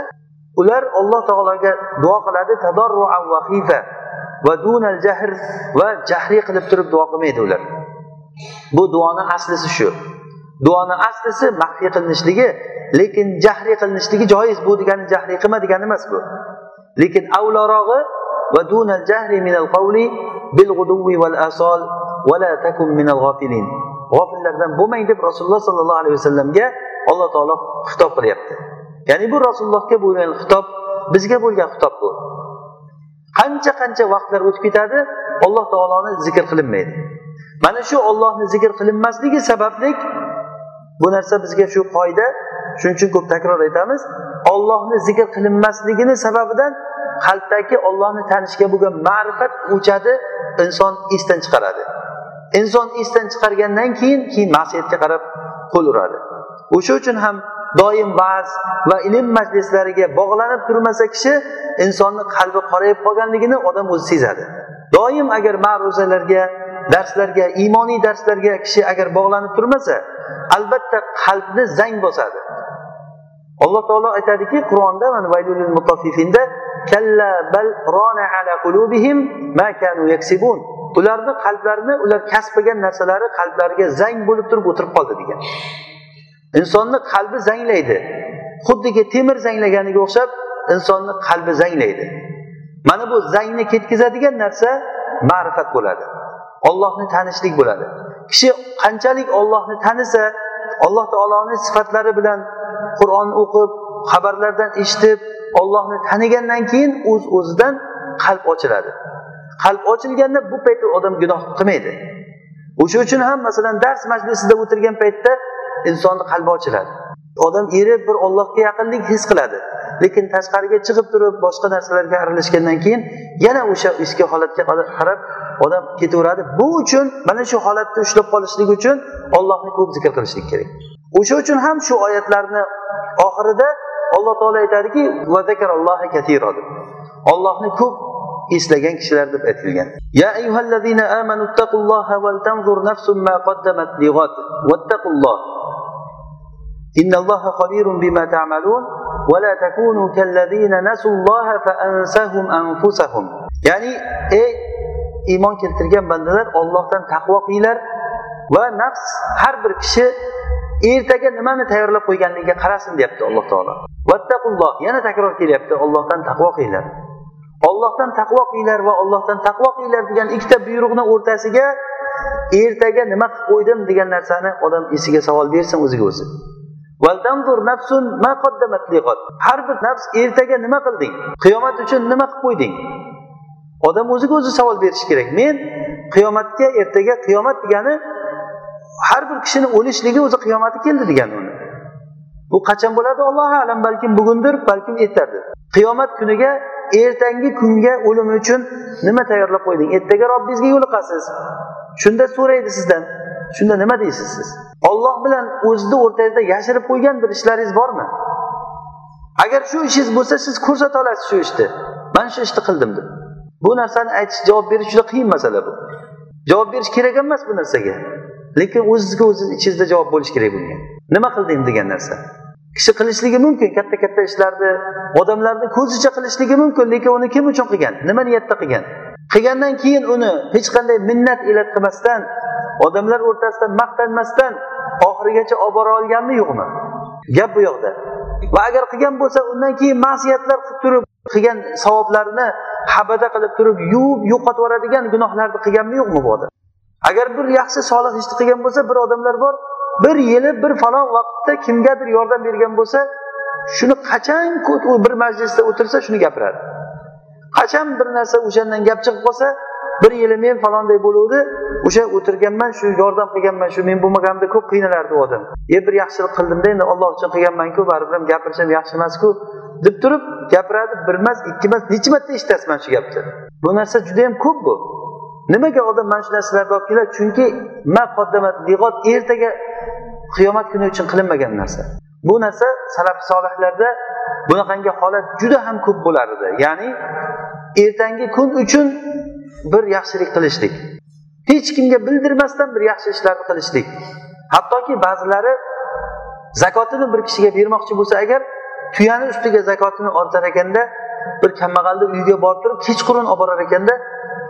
ular olloh taologa duo qiladi va xifa va dunal jahr va jahriy qilib turib duo qilmaydi ular. Bu duoni aslisi shu. Duoni aslisi maxfiy qilinishligi lekin jahriy qilinishligi joiz. Bu degani jahriy qilma degani emas bu. Lekin avlorog'i va dunal jahri minal qavli bil g'uduvi val asol va la takum minal g'ofilin g'ofillardan bo'lmang deb rasululloh sollallohu alayhi vasallamga alloh taolo xitob qilyapti. Ya'ni bu rasulullohga bo'lgan xitob bizga bo'lgan xitob bu. Qancha qancha vaqtlar o'tib ketadi alloh taoloni zikr qilinmaydi. Mana shu ollohni zikr qilinmasligi sababli bu narsa bizga shu qoida shuning uchun ko'p takror aytamiz ollohni zikr qilinmasligini sababidan qalbdagi ollohni tanishga bo'lgan ma'rifat o'chadi inson esdan chiqaradi. Inson esdan chiqargandan keyin keyin ma'siyatga qarab qo'l uradi. O'sha uchun ham doim va'z va ilm majlislariga bog'lanib turmasa kishi insonni qalbi qorayib qolganligini odam o'zi sezadi. Doim agar ma'ruzalarga darslarga iymoniy darslarga kishi agar bog'lanib turmasa albatta qalbni zang bosadi. Alloh taolo aytadiki qur'onda mana mutaffifinda kalla bal rona ala qulubihim ma kanu yaksibun. Ularni qalblarini ular kasb qilgan narsalari qalblariga zang bo'lib turib o'tirib qoldi degan. Insonni qalbi zanglaydi. Xuddiki temir zanglaganiga o'xshab insonni qalbi zanglaydi. Mana bu zangni ketkazadigan narsa ma'rifat bo'ladi. Ollohni tanishlik bo'ladi. Kishi qanchalik ollohni tanisa alloh taoloni sifatlari bilan qur'on o'qib xabarlardan eshitib ollohni tanigandan keyin o'z uz o'zidan qalb ochiladi. Qalb ochilganda bu paytda odam gunoh qilmaydi. O'sha uchun ham masalan dars majlisida o'tirgan paytda insonni qalbi ochiladi. Odam erib bir ollohga yaqinlik his qiladi lekin tashqariga chiqib turib boshqa narsalarga aralashgandan keyin yana o'sha eski holatga qarab odam ketaveradi. Bu uchun mana shu holatni ushlab qolishlik uchun ollohni ko'p zikr qilishlik kerak. O'sha uchun ham shu oyatlarni oxirida alloh taolo aytadiki ollohni ko'p eslagan kishilar deb aytilgan. Ya ayyuhallazina amanu taqulloha val tanzur nafsum ma qaddamat lighat wattaqulloh innalloha xabirun bima ta'malun va la takunu kallazina nasulloha fa ansahum anfusahum. Ya'ni ey iymon keltirgan bandalar Allohdan taqvo qilinglar va nafs har bir kishi ertaga nimani tayyorlab qo'yganligiga qarasin deyapti alloh taolo. Vattaqulloh yana takror kelyapti ollohdan taqvo qilinglar. Ollohdan taqvo qilinglar va ollohdan taqvo qilinglar degan ikkita buyruqni o'rtasiga ertaga nima qilib qo'ydim degan narsani odam esiga savol bersin o'ziga o'zi. Har bir nafs ertaga nima qilding? Qiyomat uchun nima qilib qo'yding? Odam o'ziga o'zi savol berishi kerak. Men qiyomatga ertaga qiyomat degani har bir kishini o'lishligi o'zi qiyomati keldi degani uni. Bu qachon bo'ladi? Allohu alam balkim bugundir balkim ertadir. Qiyomat kuniga ertangi kunga o'lim uchun nima tayyorlab qo'yding? Ertaga robbingizga yo'liqasiz. Shunda so'raydi sizdan shunda nima deysiz siz? Olloh bilan o'zizni o'rtangizda yashirib qo'ygan bir ishlaringiz bormi? Agar shu ishingiz bo'lsa siz ko'rsata olasiz shu ishni? Man shu ishni qildim deb. Bu narsani aytish javob berish juda qiyin masala bu. Javob berish kerak emas bu narsaga. Lekin o'zizga o'ziz ichingizda javob bo'lishi kerak bunga. Nima qildim degan narsa? Kishi qilishligi mumkin katta katta ishlarni odamlarni ko'zicha qilishligi mumkin lekin uni kim uchun qilgan? Nima niyatda qilgan? Qilgandan keyin uni hech qanday minnat elat qilmasdan odamlar o'rtasida maqtanmasdan oxirigacha olib bora olganmi yo'qmi? Gap bu yoqda. Va agar qilgan bo'lsa undan keyin ma'siyatlar qilib turib qilgan savoblarini habada qilib turib yuvib yo'qotib yuboradigan gunohlarni qilganmi yo'qmi bu odam? Agar bir yaxshi solih ishni qilgan bo'lsa bir odamlar bor bir yili bir falon vaqtda kimgadir yordam bergan bo'lsa shuni qachon bir majlisda o'tirsa shuni gapiradi. Qachon bir narsa o'shandan gap chiqib qolsa bir yili men falonday bo'luvdi o'sha o'tirganman shu yordam qilganman shu men bo'lmaganimda ko'p qiynalardi u odam. E bir yaxshilik qildimda endi olloh uchun qilganmanku baribir ham gapirishim yaxshi emasku deb turib gapiradi bir emas ikki emas necha marta eshitasiz mana shu gapni. Bu narsa juda yam ko'p bu. Nimaga odam mana shu narsalarni olib keladi? Chunki ertaga qiyomat kuni uchun qilinmagan narsa. Bu narsa salaf solihlarda bunaqangi holat juda ham ko'p bo'lar edi ya'ni ertangi kun uchun bir yaxshilik qilishlik. Hech kimga bildirmasdan bir yaxshi ishlarni qilishlik. Hattoki ba'zilari zakotini bir kishiga bermoqchi bo'lsa agar tuyani ustiga zakotini ortar ekanda bir kambag'alni uyiga borib turib kechqurun olib borar ekanda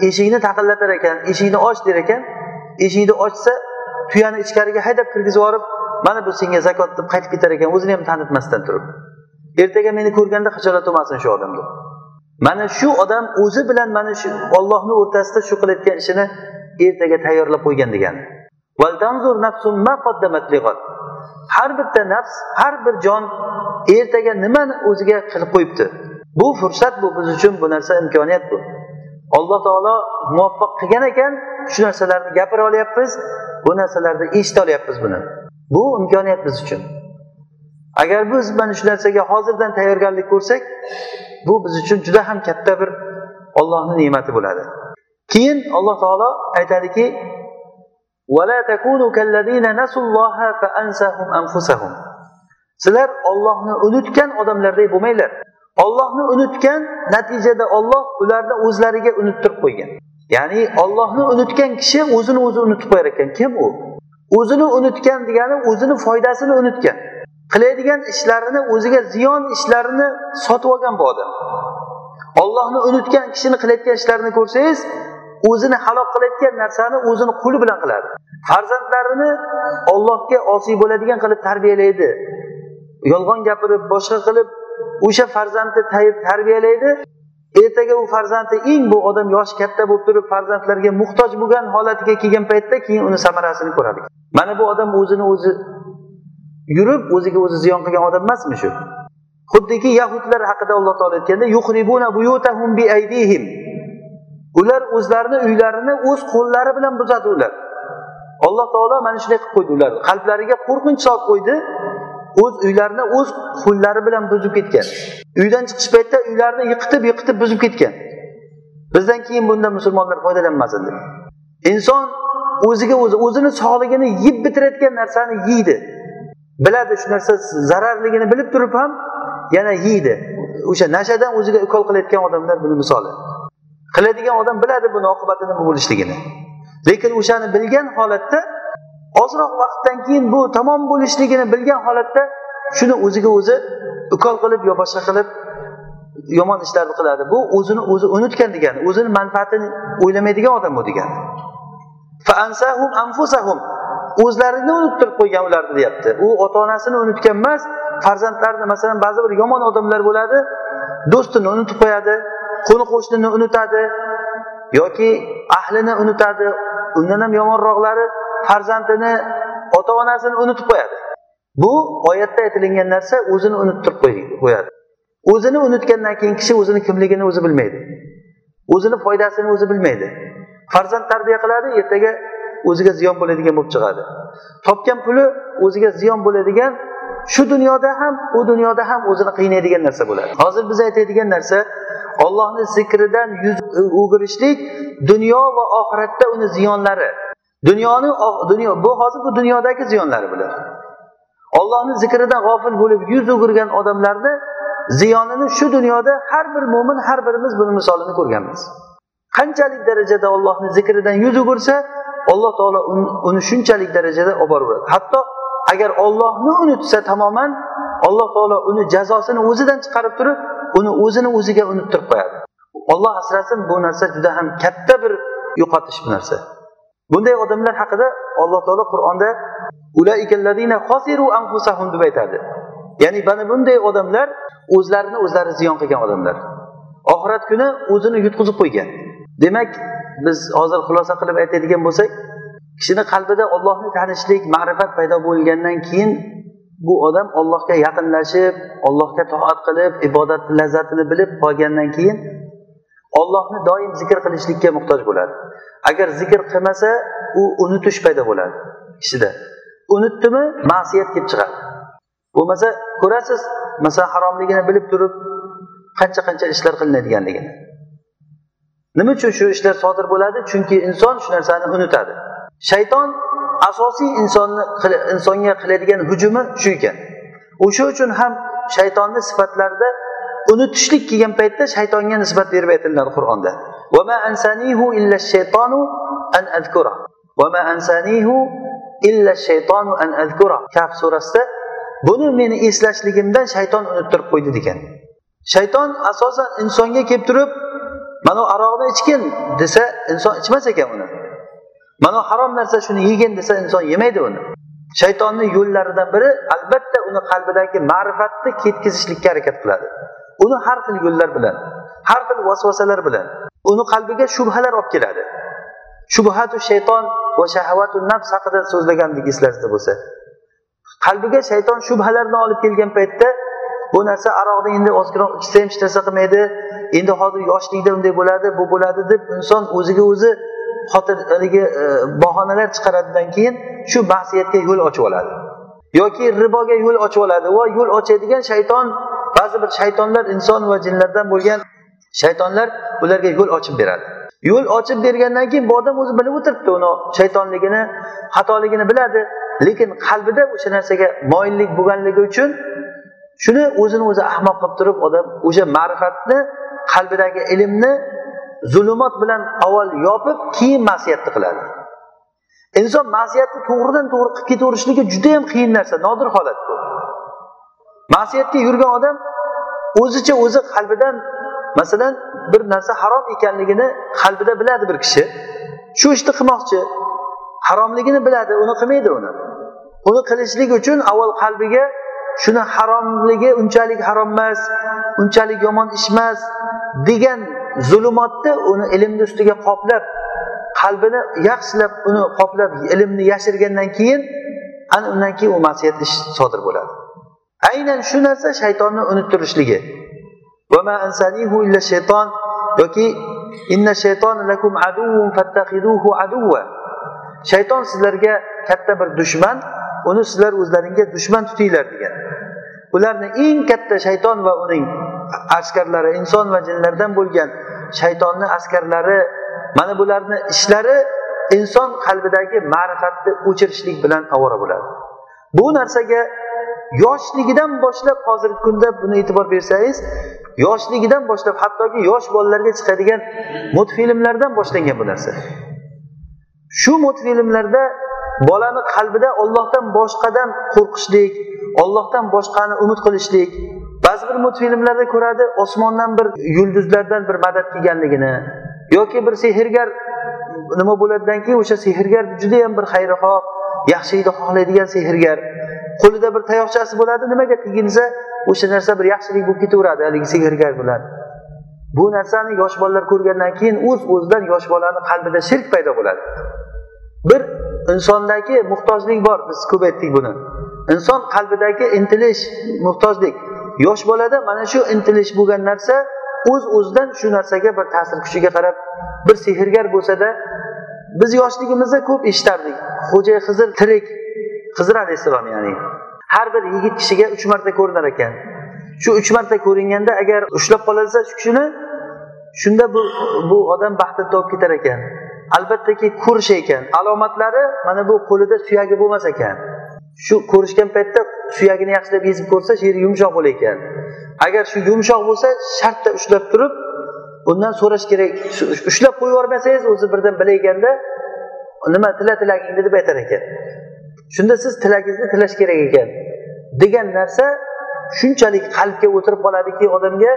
eshikni taqillatar ekan eshikni och der ekan. Eshikni ochsa tuyani ichkariga haydab kirgizib yuborib mana bu senga zakot deb qaytib ketar ekan. O'zini ham tanitmasdan turib. Ertaga meni ko'rganda xijolat bo'lmasin shu odamga. Mana shu odam o'zi bilan mana shu ollohni o'rtasida shu qilayotgan ishini ertaga tayyorlab qo'ygan degani. Har bitta nafs har bir jon ertaga nimani o'ziga qilib qo'yibdi? Bu fursat bu biz uchun bu narsa imkoniyat bu. Alloh taolo muvaffaq qilgan ekan shu narsalarni gapira olyapmiz bu narsalarni eshita olyapmiz buni. Bu imkoniyat biz uchun. Agar biz mana shu narsaga hozirdan tayyorgarlik ko'rsak bu biz uchun juda ham katta bir ollohni ne'mati bo'ladi. Keyin alloh taolo aytadiki sizlar ollohni unutgan odamlarday bo'lmanglar. Ollohni unutgan natijada olloh ularni o'zlariga unuttirib qo'ygan. Ya'ni ollohni unutgan kishi o'zini o'zi unutib qo'yar ekan. Kim u? O'zini unutgan degani o'zini foydasini unutgan. Qiladigan ishlarini o'ziga ziyon ishlarini sotib olgan bu odam. Ollohni unutgan kishini qilayotgan ishlarini ko'rsangiz o'zini halok qilayotgan narsani o'zini qo'li bilan qiladi. Farzandlarini ollohga osiy bo'ladigan qilib tarbiyalaydi. Yolg'on gapirib boshqa qilib o'sha farzandni tarbiyalaydi. Ertaga u farzandi eng bu odam yoshi katta bo'lib turib farzandlarga muhtoj bo'lgan holatiga kelgan paytda keyin uni samarasini ko'radi. Mana bu odam o'zini o'zi yurib o'ziga o'zi ziyon qilgan odam emasmi shu? Xuddiki yahudlar haqida alloh taolo aytganda ular o'zlarini uylarini o'z qo'llari bilan buzadi ular. Alloh taolo mana shunday qilib qo'ydi ularni qalblariga qo'rqinch solib qo'ydi. O'z uylarini o'z qo'llari bilan buzib ketgan. Uydan chiqish paytida uylarini yiqitib yiqitib buzib ketgan. Bizdan keyin bundan musulmonlar foydalanmasin deb inson o'ziga o'zi o'zini sog'ligini yeb bitirayotgan narsani yeydi. Biladi shu narsa zararligini bilib turib ham yana yeydi. O'sha nashadan o'ziga ukol qilayotgan odamlar buni misoli. Qiladigan odam biladi buni oqibati nima bo'lishligini. Lekin o'shani bilgan holatda ozroq vaqtdan keyin bu tamom bo'lishligini bilgan holatda shuni o'ziga o'zi ukol qilib yo boshqa qilib yomon ishlarni qiladi. Bu o'zini o'zi unutgan degani o'zini manfaatini o'ylamaydigan odam bu degani. O'zlarini unuttirib qo'ygan ularni deyapti. U ota onasini unutgan emas farzandlarini masalan ba'zi bir yomon odamlar bo'ladi do'stini unutib qo'yadi qo'ni qo'shnini unutadi yoki ahlini unutadi undan ham yomonroqlari farzandini ota onasini unutib qo'yadi bu oyatda aytilingan narsa o'zini unuttirib qo'yadi o'zini unutgandan keyin kishi o'zini kimligini o'zi bilmaydi o'zini foydasini o'zi bilmaydi farzand tarbiya qiladi ertaga o'ziga ziyon bo'ladigan bo'lib chiqadi topgan puli o'ziga ziyon bo'ladigan shu dunyoda ham u dunyoda ham o'zini qiynaydigan narsa bo'ladi hozir biz aytadigan narsa ollohni zikridan yuz o'girishlik dunyo va oxiratda uni ziyonlari dunyoni dunyo bu hozir bu dunyodagi ziyonlari bular. Ollohni zikridan g'ofil bo'lib yuz o'girgan odamlarni ziyonini shu dunyoda har bir mo'min har birimiz buni misolini ko'rganmiz. Qanchalik darajada ollohni zikridan yuz o'girsa alloh taolo uni shunchalik darajada olib boraveradi hatto agar ollohni unutsa tamoman alloh taolo uni jazosini o'zidan chiqarib turib uni o'zini o'ziga unuttirib qo'yadi. Olloh asrasin bu narsa juda ham katta bir yo'qotish bu narsa. Bunday odamlar haqida alloh taolo qur'onda deb aytadi. Ya'ni mana bunday odamlar o'zlarini o'zlari ziyon qilgan odamlar. Oxirat kuni o'zini yutqizib qo'ygan. Demak biz hozir xulosa qilib aytadigan bo'lsak kishini qalbida ollohni tanishlik ma'rifat paydo bo'lgandan keyin bu odam ollohga yaqinlashib ollohga toat qilib ibodat lazzatini bilib qolgandan keyin ollohni doim zikr qilishlikka muhtoj bo'ladi. Agar zikr qilmasa u unutish paydo bo'ladi kishida. Unutdimi ma'siyat kelib chiqadi. Bo'lmasa ko'rasiz masalan haromligini bilib turib qancha qancha ishlar qilinadiganligini. Nima uchun shu ishlar sodir bo'ladi? Chunki inson shu narsani unutadi. Shayton asosiy insonni insonga qiladigan hujumi shu ekan. O'sha uchun ham shaytonni sifatlarida unutishlik kelgan paytda shaytonga nisbat berib aytiladi qur'onda. Kaf surasida buni meni eslashligimdan shayton unuttirib qo'ydi degan. Shayton asosan insonga kelib turib mana aroqni ichgin desa inson ichmas ekan uni. Mana harom narsa shuni yegin desa inson yemaydi uni. Shaytonni yo'llaridan biri albatta uni qalbidagi ma'rifatni ketkazishlikka harakat qiladi. Uni har xil yo'llar bilan har xil vasvasalar bilan uni qalbiga shubhalar olib keladi. Shubhatu shayton va shahavatu nafs haqida so'zlagandik eslaringizda bo'lsa qalbiga shayton shubhalarni olib kelgan paytda bu narsa aroqni endi ozgiroq ichsa ham hech narsa qilmaydi endi hozir yoshlikda unday bo'ladi bu bo'ladi deb inson o'ziga o'zi xotir haligi e, bahonalar chiqaradidan keyin shu ma'siyatga yo'l ochib oladi. Yoki riboga yo'l ochib oladi va yo'l ochadigan shayton ba'zi bir shaytonlar inson va jinlardan bo'lgan shaytonlar ularga yo'l ochib beradi. Yo'l ochib bergandan keyin bu odam o'zi bilib o'tiribdi uni shaytonligini xatoligini biladi. Lekin qalbida o'sha narsaga moyillik bo'lganligi uchun shuni o'zini o'zi ahmoq qilib turib odam o'sha ma'rifatni qalbidagi ilmni zulumot bilan avval yopib keyin ma'siyatni qiladi. Inson ma'siyatni to'g'ridan to'g'ri qilib ketaverishligi judayam qiyin narsa nodir holat bu. Ma'siyatga yurgan odam o'zicha o'zi qalbidan masalan bir narsa harom ekanligini qalbida biladi bir kishi. Shu ishni qilmoqchi haromligini biladi uni qilmaydi uni. Uni qilishlik uchun avval qalbiga shuni haromligi unchalik harom emas unchalik yomon ish emas degan zulumotni uni ilmni ustiga qoplab qalbini yaxshilab uni qoplab ilmni yashirgandan keyin ana undan keyin u masiyat ish sodir bo'ladi. Aynan shu narsa shaytonni unuttirishligi. Yoki shayton sizlarga katta bir dushman uni sizlar o'zlaringga dushman tutinglar degan. Ularni eng katta shayton va uning askarlari inson va jinlardan bo'lgan shaytonni askarlari mana bularni ishlari inson qalbidagi ma'rifatni o'chirishlik bilan ovora bo'ladi. Bu narsaga yoshligidan boshlab hozirgi kunda buni e'tibor bersangiz yoshligidan boshlab hattoki yosh bolalarga chiqadigan multfilmlardan boshlangan bu narsa. Shu multfilmlarda bolani qalbida ollohdan boshqadan qo'rqishlik ollohdan boshqani umid qilishlik ba'zi bir multfilmlarda ko'radi osmondan bir yulduzlardan bir madad kelganligini yoki bir sehrgar nima bo'ladidan keyin o'sha sehrgar judayam bir xayrixoh yaxshilikni xohlaydigan sehrgar qo'lida bir tayoqchasi bo'ladi nimaga teginsa o'sha narsa bir yaxshilik bo'lib ketaveradi haligi sehrgar bo'ladi. Bu narsani yosh bolalar ko'rgandan keyin o'z uz o'zidan yosh bolani qalbida shirk paydo bo'ladi. Bir insondagi muhtojlik bor biz ko'p aytdik buni. Inson qalbidagi intilish muhtojlik. Yosh bolada mana shu intilish bo'lgan narsa o'z uz o'zidan shu narsaga bir ta'sir kuchiga qarab bir sehrgar bo'lsada biz yoshligimizda ko'p eshitardik. Xo'ja xizr tirik hizr alayhissalom ya'ni. Har bir yigit kishiga uch marta ko'rinar ekan. Shu uch marta ko'ringanda agar ushlab qolinsa shu kishini shunda bu bu odam baxtini topib ketar ekan. Albattaki ko'rish ekan. Alomatlari mana bu qo'lida suyagi bo'lmas ekan. Shu ko'rishgan paytda suyagini yaxshilab ezib ko'rsa shu yeri yumshoq bo'lar ekan. Agar shu yumshoq bo'lsa shartta ushlab turib undan so'rash kerak. Ushlab qo'yib yubormasangiz o'zi birdan bilayganda nima tila tilagingni deb aytar ekan. Shunda siz tilagingizni tilash kerak ekan. Degan narsa shunchalik qalbga o'tirib qoladiki odamga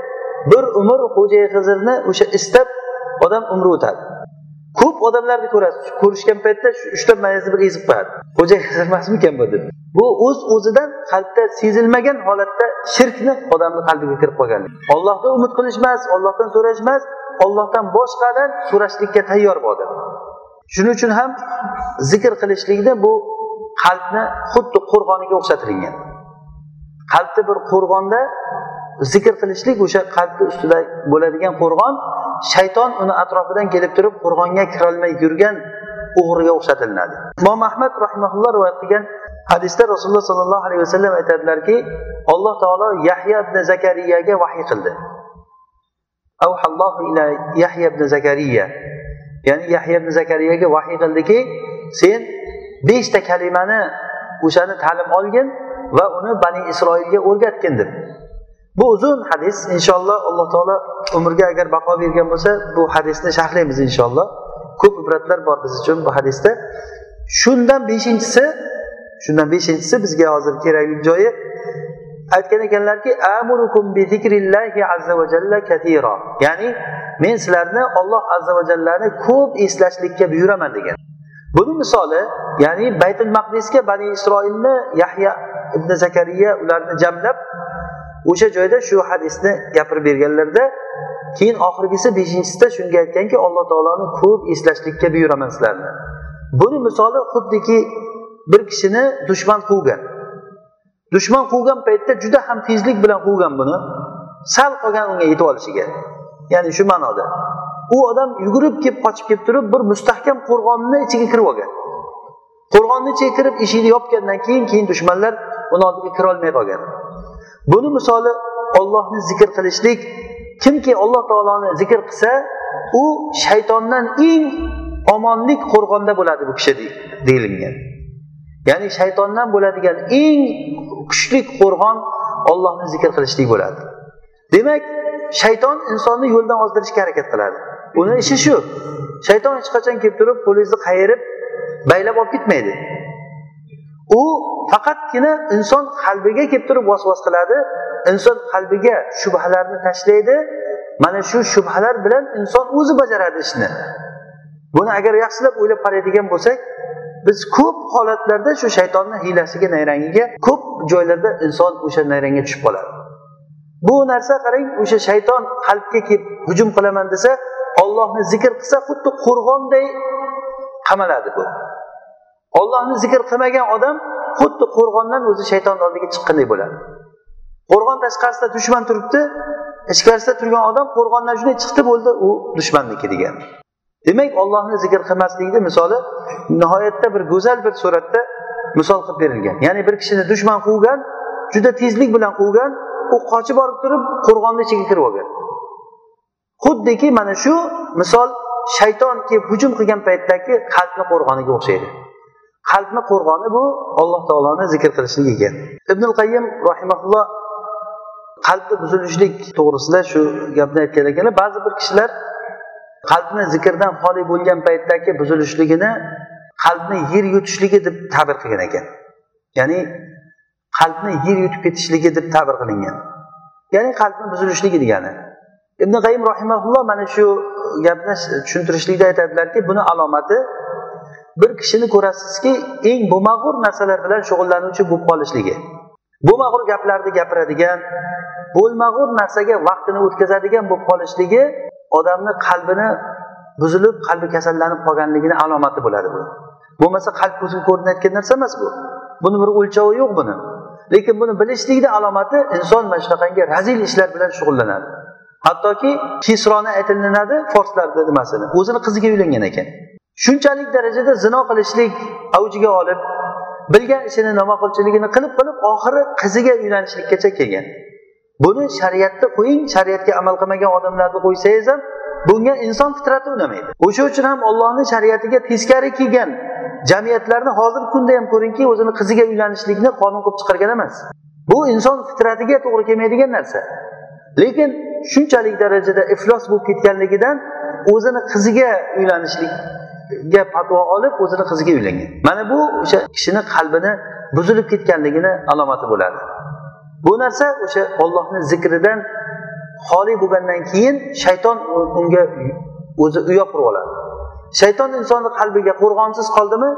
bir umr xo'jayi hizrni o'sha istab odam umri o'tadi. Ko'p odamlarni ko'rasiz. Ko'rishgan paytda ushlabmangizni bir ezib qo'yadi xo'jay hizr emasmikan bu deb. Bu o'z o'zidan qalbda sezilmagan holatda shirkni odamni qalbiga kirib qolgan ollohdan umid qilish emas ollohdan so'rash emas ollohdan boshqadan so'rashlikka tayyor bu odam. Shuning uchun ham zikr qilishlikni bu qalbni xuddi qo'rg'oniga o'xshatilgan qalbni bir qo'rg'onda zikr qilishlik o'sha qalbni ustida bo'ladigan qo'rg'on shayton uni atrofidan kelib turib qo'rg'onga kirolmay yurgan o'g'riga o'xshatilinadi imom ahmad rahimaulloh rivoyat qilgan hadisda rasululloh sollallohu alayhi vasallam aytadilarki alloh taolo yahya ibn zakariyaga vahiy qildi. Ila yahya ibn zakariya. Ya'ni yahya ibn zakariyaga vahiy qildiki sen beshta kalimani o'shani ta'lim olgin va uni bani isroilga o'rgatgin deb bu uzun hadis. Inshaalloh alloh taolo umrga agar baqo bergan bo'lsa bu hadisni sharhlaymiz inshaalloh. Ko'p ibratlar bor biz uchun bu hadisda. Shundan beshinchisi shundan beshinchisi bizga hozir kerakli joyi. Aytgan ekanlarki ya'ni men sizlarni olloh azza va jallani ko'p eslashlikka buyuraman degan. Buni misoli ya'ni baytul maqdisga bani isroilni yahya ibn zakariya ularni jamlab o'sha joyda shu hadisni gapirib berganlarda keyin oxirgisi beshinchisida shunga aytganki alloh taoloni ko'p eslashlikka buyuraman sizlarni. Buni misoli xuddiki bir kishini dushman quvgan. Dushman quvgan paytda juda ham tezlik bilan quvgan buni. Sal qolgan unga yetib olishiga. Ya'ni shu ma'noda. U odam yugurib kelib qochib kelib turib bir mustahkam qo'rg'onni ichiga kirib olgan. Qo'rg'onni ichiga kirib eshikni yopgandan keyin keyin dushmanlar uni oldiga kirolmay qolgan. Buni misoli ollohni zikr qilishlik. Kimki alloh taoloni zikr qilsa u shaytondan eng omonlik qo'rg'onda bo'ladi bu kishi deyilgan. Ya'ni shaytondan bo'ladigan eng kuchli qo'rg'on ollohni zikr qilishlik bo'ladi. Demak shayton insonni yo'ldan ozdirishga harakat qiladi. Uni ishi shu. Shayton hech qachon kelib turib qo'lingizni qayirib baylab olib ketmaydi. U faqatgina inson qalbiga kelib turib vasvas qiladi inson qalbiga shubhalarni tashlaydi. Mana shu shubhalar bilan inson o'zi bajaradi ishni. Buni agar yaxshilab o'ylab qaraydigan bo'lsak biz ko'p holatlarda shu shaytonni hiylasiga nayrangiga ko'p joylarda inson o'sha nayrangga tushib qoladi. Bu narsa qarang o'sha shayton qalbga kelib hujum qilaman desa ollohni zikr qilsa xuddi qo'rg'onday qamaladi bu. Ollohni zikr qilmagan odam xuddi qo'rg'ondan o'zi shaytonni oldiga chiqqanday bo'ladi. Qo'rg'on tashqarisida dushman turibdi ichkarisida turgan odam qo'rg'ondan shunday chiqdi bo'ldi u dushmanniki degan. Demak ollohni zikr qilmaslikni misoli nihoyatda bir go'zal bir suratda misol qilib berilgan. Ya'ni bir kishini dushman quvgan juda tezlik bilan quvgan u qochib borib turib qo'rg'onni ichiga kirib olgan. Xuddiki mana shu misol shayton kelib hujum qilgan paytdagi qalbni qo'rg'oniga o'xshaydi. Qalbni qo'rg'oni bu alloh taoloni zikr qilishlik ekan ibn qayyim rahimaulloh qalbni buzilishlik to'g'risida shu gapni aytgan ekanlar ba'zi bir kishilar qalbni zikrdan xoli bo'lgan paytdagi buzilishligini qalbni yer yutishligi deb ta'bir qilgan ekan. Ya'ni qalbni yer yutib ketishligi deb ta'bir qilingan. Ya'ni qalbni buzilishligi degani ibn qayyim rahimaulloh mana shu gapni tushuntirishlikda aytadilarki buni alomati bir kishini ko'rasizki eng bo'lmag'ur narsalar bilan shug'ullanuvchi bo'lib qolishligi. Bo'lmag'ur gaplarni gapiradigan bo'lmag'ur narsaga vaqtini o'tkazadigan bo'lib qolishligi odamni qalbini buzilib qalbi kasallanib qolganligini alomati bo'ladi bu. Bo'lmasa qalb ko'zga ko'rinayotgan narsa emas bu. Buni bir o'lchovi yo'q buni. Lekin buni bilishlikni alomati inson mana shunaqangi razil ishlar bilan shug'ullanadi. Hattoki kisroni aytilinadi forslarni nimasini o'zini qiziga uylangan ekan. Shunchalik darajada zino qilishlik avjiga olib bilgan ishini nomaqulchiligini qilib qilib oxiri qiziga uylanishlikkacha kelgan. Buni shariatda qo'ying shariatga amal qilmagan odamlarni qo'ysangiz ham bunga inson fitrati unamaydi o'sha uchun ham ollohni shariatiga teskari kelgan jamiyatlarni hozirgi kunda ham ko'ringki o'zini qiziga uylanishlikni qonun qilib chiqargan emas. Bu inson fitratiga to'g'ri kelmaydigan narsa. Lekin shunchalik darajada iflos bo'lib ketganligidan o'zini qiziga uylanishlikga fatvo olib o'zini qiziga uylangan. Mana bu o'sha kishini qalbini buzilib ketganligini alomati bo'ladi. Bu narsa o'sha ollohni zikridan xoli bo'lgandan keyin shayton unga o'zi uya qurib oladi. Shayton insonni qalbiga qo'rg'onsiz qoldimi?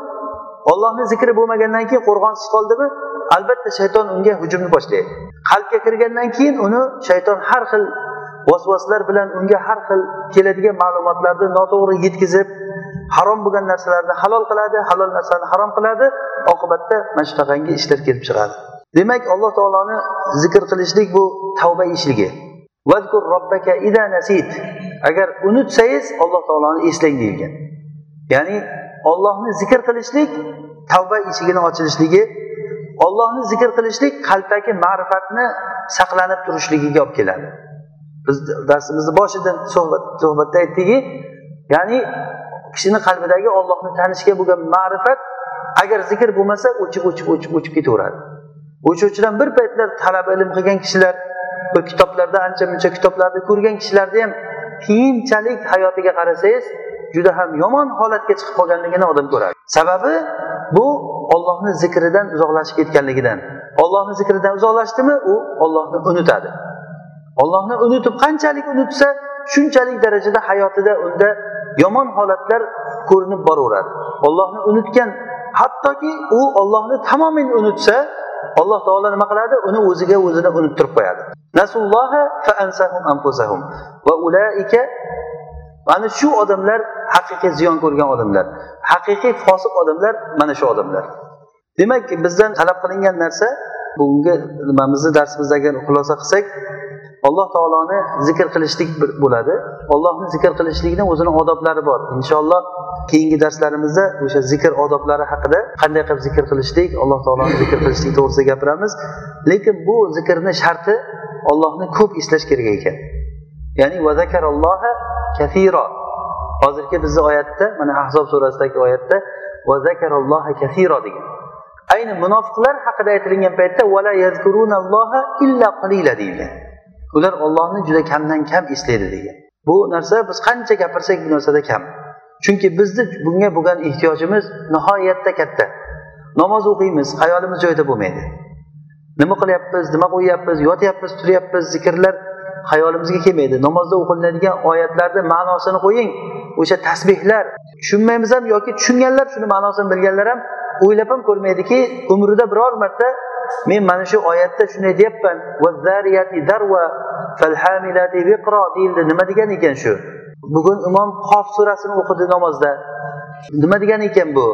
Ollohni zikri bo'lmagandan keyin qo'rg'onsiz qoldimi? Albatta shayton unga hujumni boshlaydi. Qalbga kirgandan keyin uni shayton har xil vasvaslar bilan unga har xil keladigan ma'lumotlarni noto'g'ri yetkazib harom bo'lgan narsalarni halol qiladi halol narsani harom qiladi oqibatda mana shunaqangi ishlar kelib chiqadi. Demak alloh taoloni zikr qilishlik bu tavba ishligi agar unutsangiz alloh taoloni eslang deyilgan. Ya'ni ollohni zikr qilishlik tavba eshigini ochilishligi ollohni zikr qilishlik qalbdagi ma'rifatni saqlanib turishligiga olib keladi. Biz darsimizni boshidan suhbatda aytdikki ya'ni kishini qalbidagi ollohni tanishga bo'lgan ma'rifat agar zikr bo'lmasa o'chib o'chib o'chib o'chib ketaveradi. O'sha uchun bir paytlar talaba ilm qilgan kishilar bir kitoblarda ancha muncha kitoblarni ko'rgan kishilarni ham keyinchalik hayotiga qarasangiz juda ham yomon holatga chiqib qolganligini odam ko'radi. Sababi bu ollohni zikridan uzoqlashib ketganligidan. Ollohni zikridan uzoqlashdimi? U ollohni unutadi. Ollohni unutib qanchalik unutsa shunchalik darajada hayotida unda yomon holatlar ko'rinib boraveradi. Ollohni unutgan hattoki u ollohni tamoman unutsa alloh taolo nima qiladi? Uni o'ziga o'zini unuttirib qo'yadi. Va ulaika mana shu odamlar haqiqiy ziyon ko'rgan odamlar haqiqiy fosiq odamlar mana shu odamlar. Demak bizdan talab qilingan narsa bugungi nimamizni darsimizdagi xulosa qilsak alloh taoloni zikr qilishlik bo'ladi. Ollohni zikr qilishlikni o'zini odoblari bor. Inshaalloh keyingi darslarimizda o'sha zikr odoblari haqida qanday qilib zikr qilishlik alloh taoloni zikr qilishlik to'g'risida gapiramiz. Lekin bu zikrni sharti ollohni ko'p eslash kerak ekan. Ya'ni kathiro hozirgi bizni oyatda mana ahzob surasidagi oyatda kathiro degan. Ayni munofiqlar haqida aytilgan paytda illa qalila deyilgan. Ular ollohni juda kamdan kam eslaydi degan. Bu narsa biz qancha gapirsak bu narsada kam. Chunki bizni bunga bo'lgan ehtiyojimiz nihoyatda katta. Namoz o'qiymiz hayolimiz joyida bo'lmaydi. Nima qilyapmiz nima qo'yyapmiz yotyapmiz turyapmiz zikrlar hayolimizga kelmaydi. Namozda o'qilinadigan oyatlarni ma'nosini qo'ying o'sha tasbehlar tushunmaymiz ham yoki tushunganlar shuni ma'nosini bilganlar ham o'ylab ham ko'rmaydiki umrida biror marta men mana shu oyatda shunday deyapman. Deyildi. Nima degan ekan shu? Bugun imom qof surasini o'qidi namozda. Nima degan ekan bu?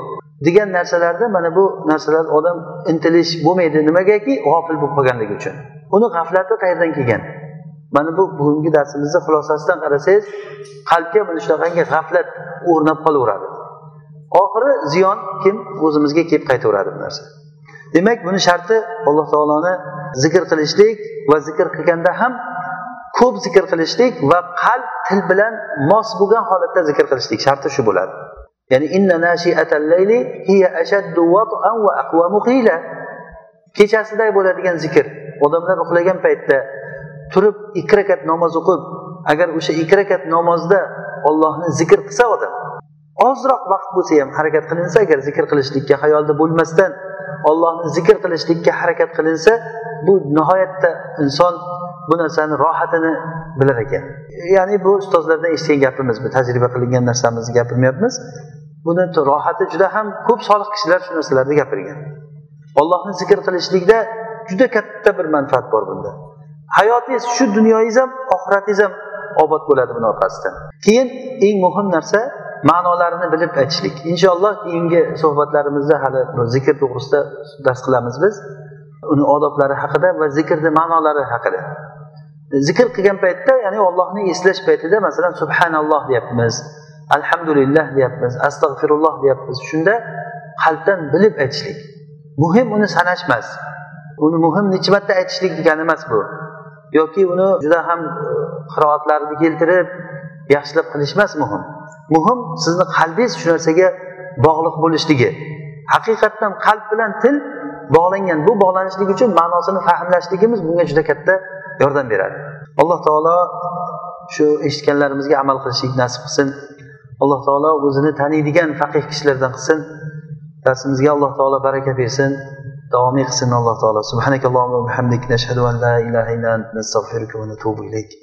Degan narsalarda mana bu narsalar odam intilish bo'lmaydi. Nimagaki? G'ofil bo'lib qolganligi uchun. Uni g'aflati qayerdan kelgan? Mana bu bugungi darsimizni xulosasidan qarasangiz qalbga mana shunaqangi g'aflat o'rnab qolaveradi. Oxiri ziyon kim? O'zimizga kelib qaytaveradi bu narsa. Demak buni sharti alloh taoloni zikr qilishlik va zikr qilganda ham ko'p zikr qilishlik va qalb til bilan mos bo'lgan holatda zikr qilishlik sharti shu bo'ladi. Ya'ni inna layli hiya ashaddu wat'an va aqwamu qila. Kechasida bo'ladigan zikr odamlar uxlagan paytda turib ikki rakat namoz o'qib agar o'sha ikki rakat namozda ollohni zikr qilsa odam ozroq vaqt bo'lsa ham harakat qilinsa agar zikr qilishlikka xayolda bo'lmasdan ollohni zikr qilishlikka harakat qilinsa bu nihoyatda inson bu narsani rohatini bilar ekan. Ya'ni bu ustozlardan eshitgan gapimiz bu tajriba qilingan narsamizni gapirmayapmiz buni rohati juda ham ko'p solih kishilar shu narsalarni gapirgan. Ollohni zikr qilishlikda juda katta bir manfaat bor bunda. Hayotingiz shu dunyoyingiz ham oxiratingiz ham obod bo'ladi buni orqasidan. Keyin eng muhim narsa ma'nolarini bilib aytishlik. Inshaalloh keyingi suhbatlarimizda hali zikr to'g'risida dars qilamiz biz. Uni odoblari haqida va zikrni ma'nolari haqida. Zikr qilgan paytda ya'ni ollohni eslash paytida masalan subhanalloh deyapmiz alhamdulillah deyapmiz astag'firulloh deyapmiz. Shunda qalbdan bilib aytishlik. Muhim uni sanash emas uni muhim necha marta aytishlik degani emas bu. Yoki uni juda ham e, qiroatlarni keltirib yaxshilab qilish emas muhim. Muhim sizni qalbingiz shu narsaga bog'liq bo'lishligi. Haqiqatdan qalb bilan til bog'langan bu bog'lanishlik uchun ma'nosini fahmlashligimiz bunga juda katta yordam beradi. Alloh taolo shu eshitganlarimizga amal qilishlik nasib qilsin. Alloh taolo o'zini taniydigan faqih kishilardan qilsin. Darsimizga alloh taolo baraka bersin. Davomiy qilsin alloh taolo. Subhanakallohumma bihamdik. Nashhadu an la ilaha illa ant. Nastag'firuka va natubu ilayk.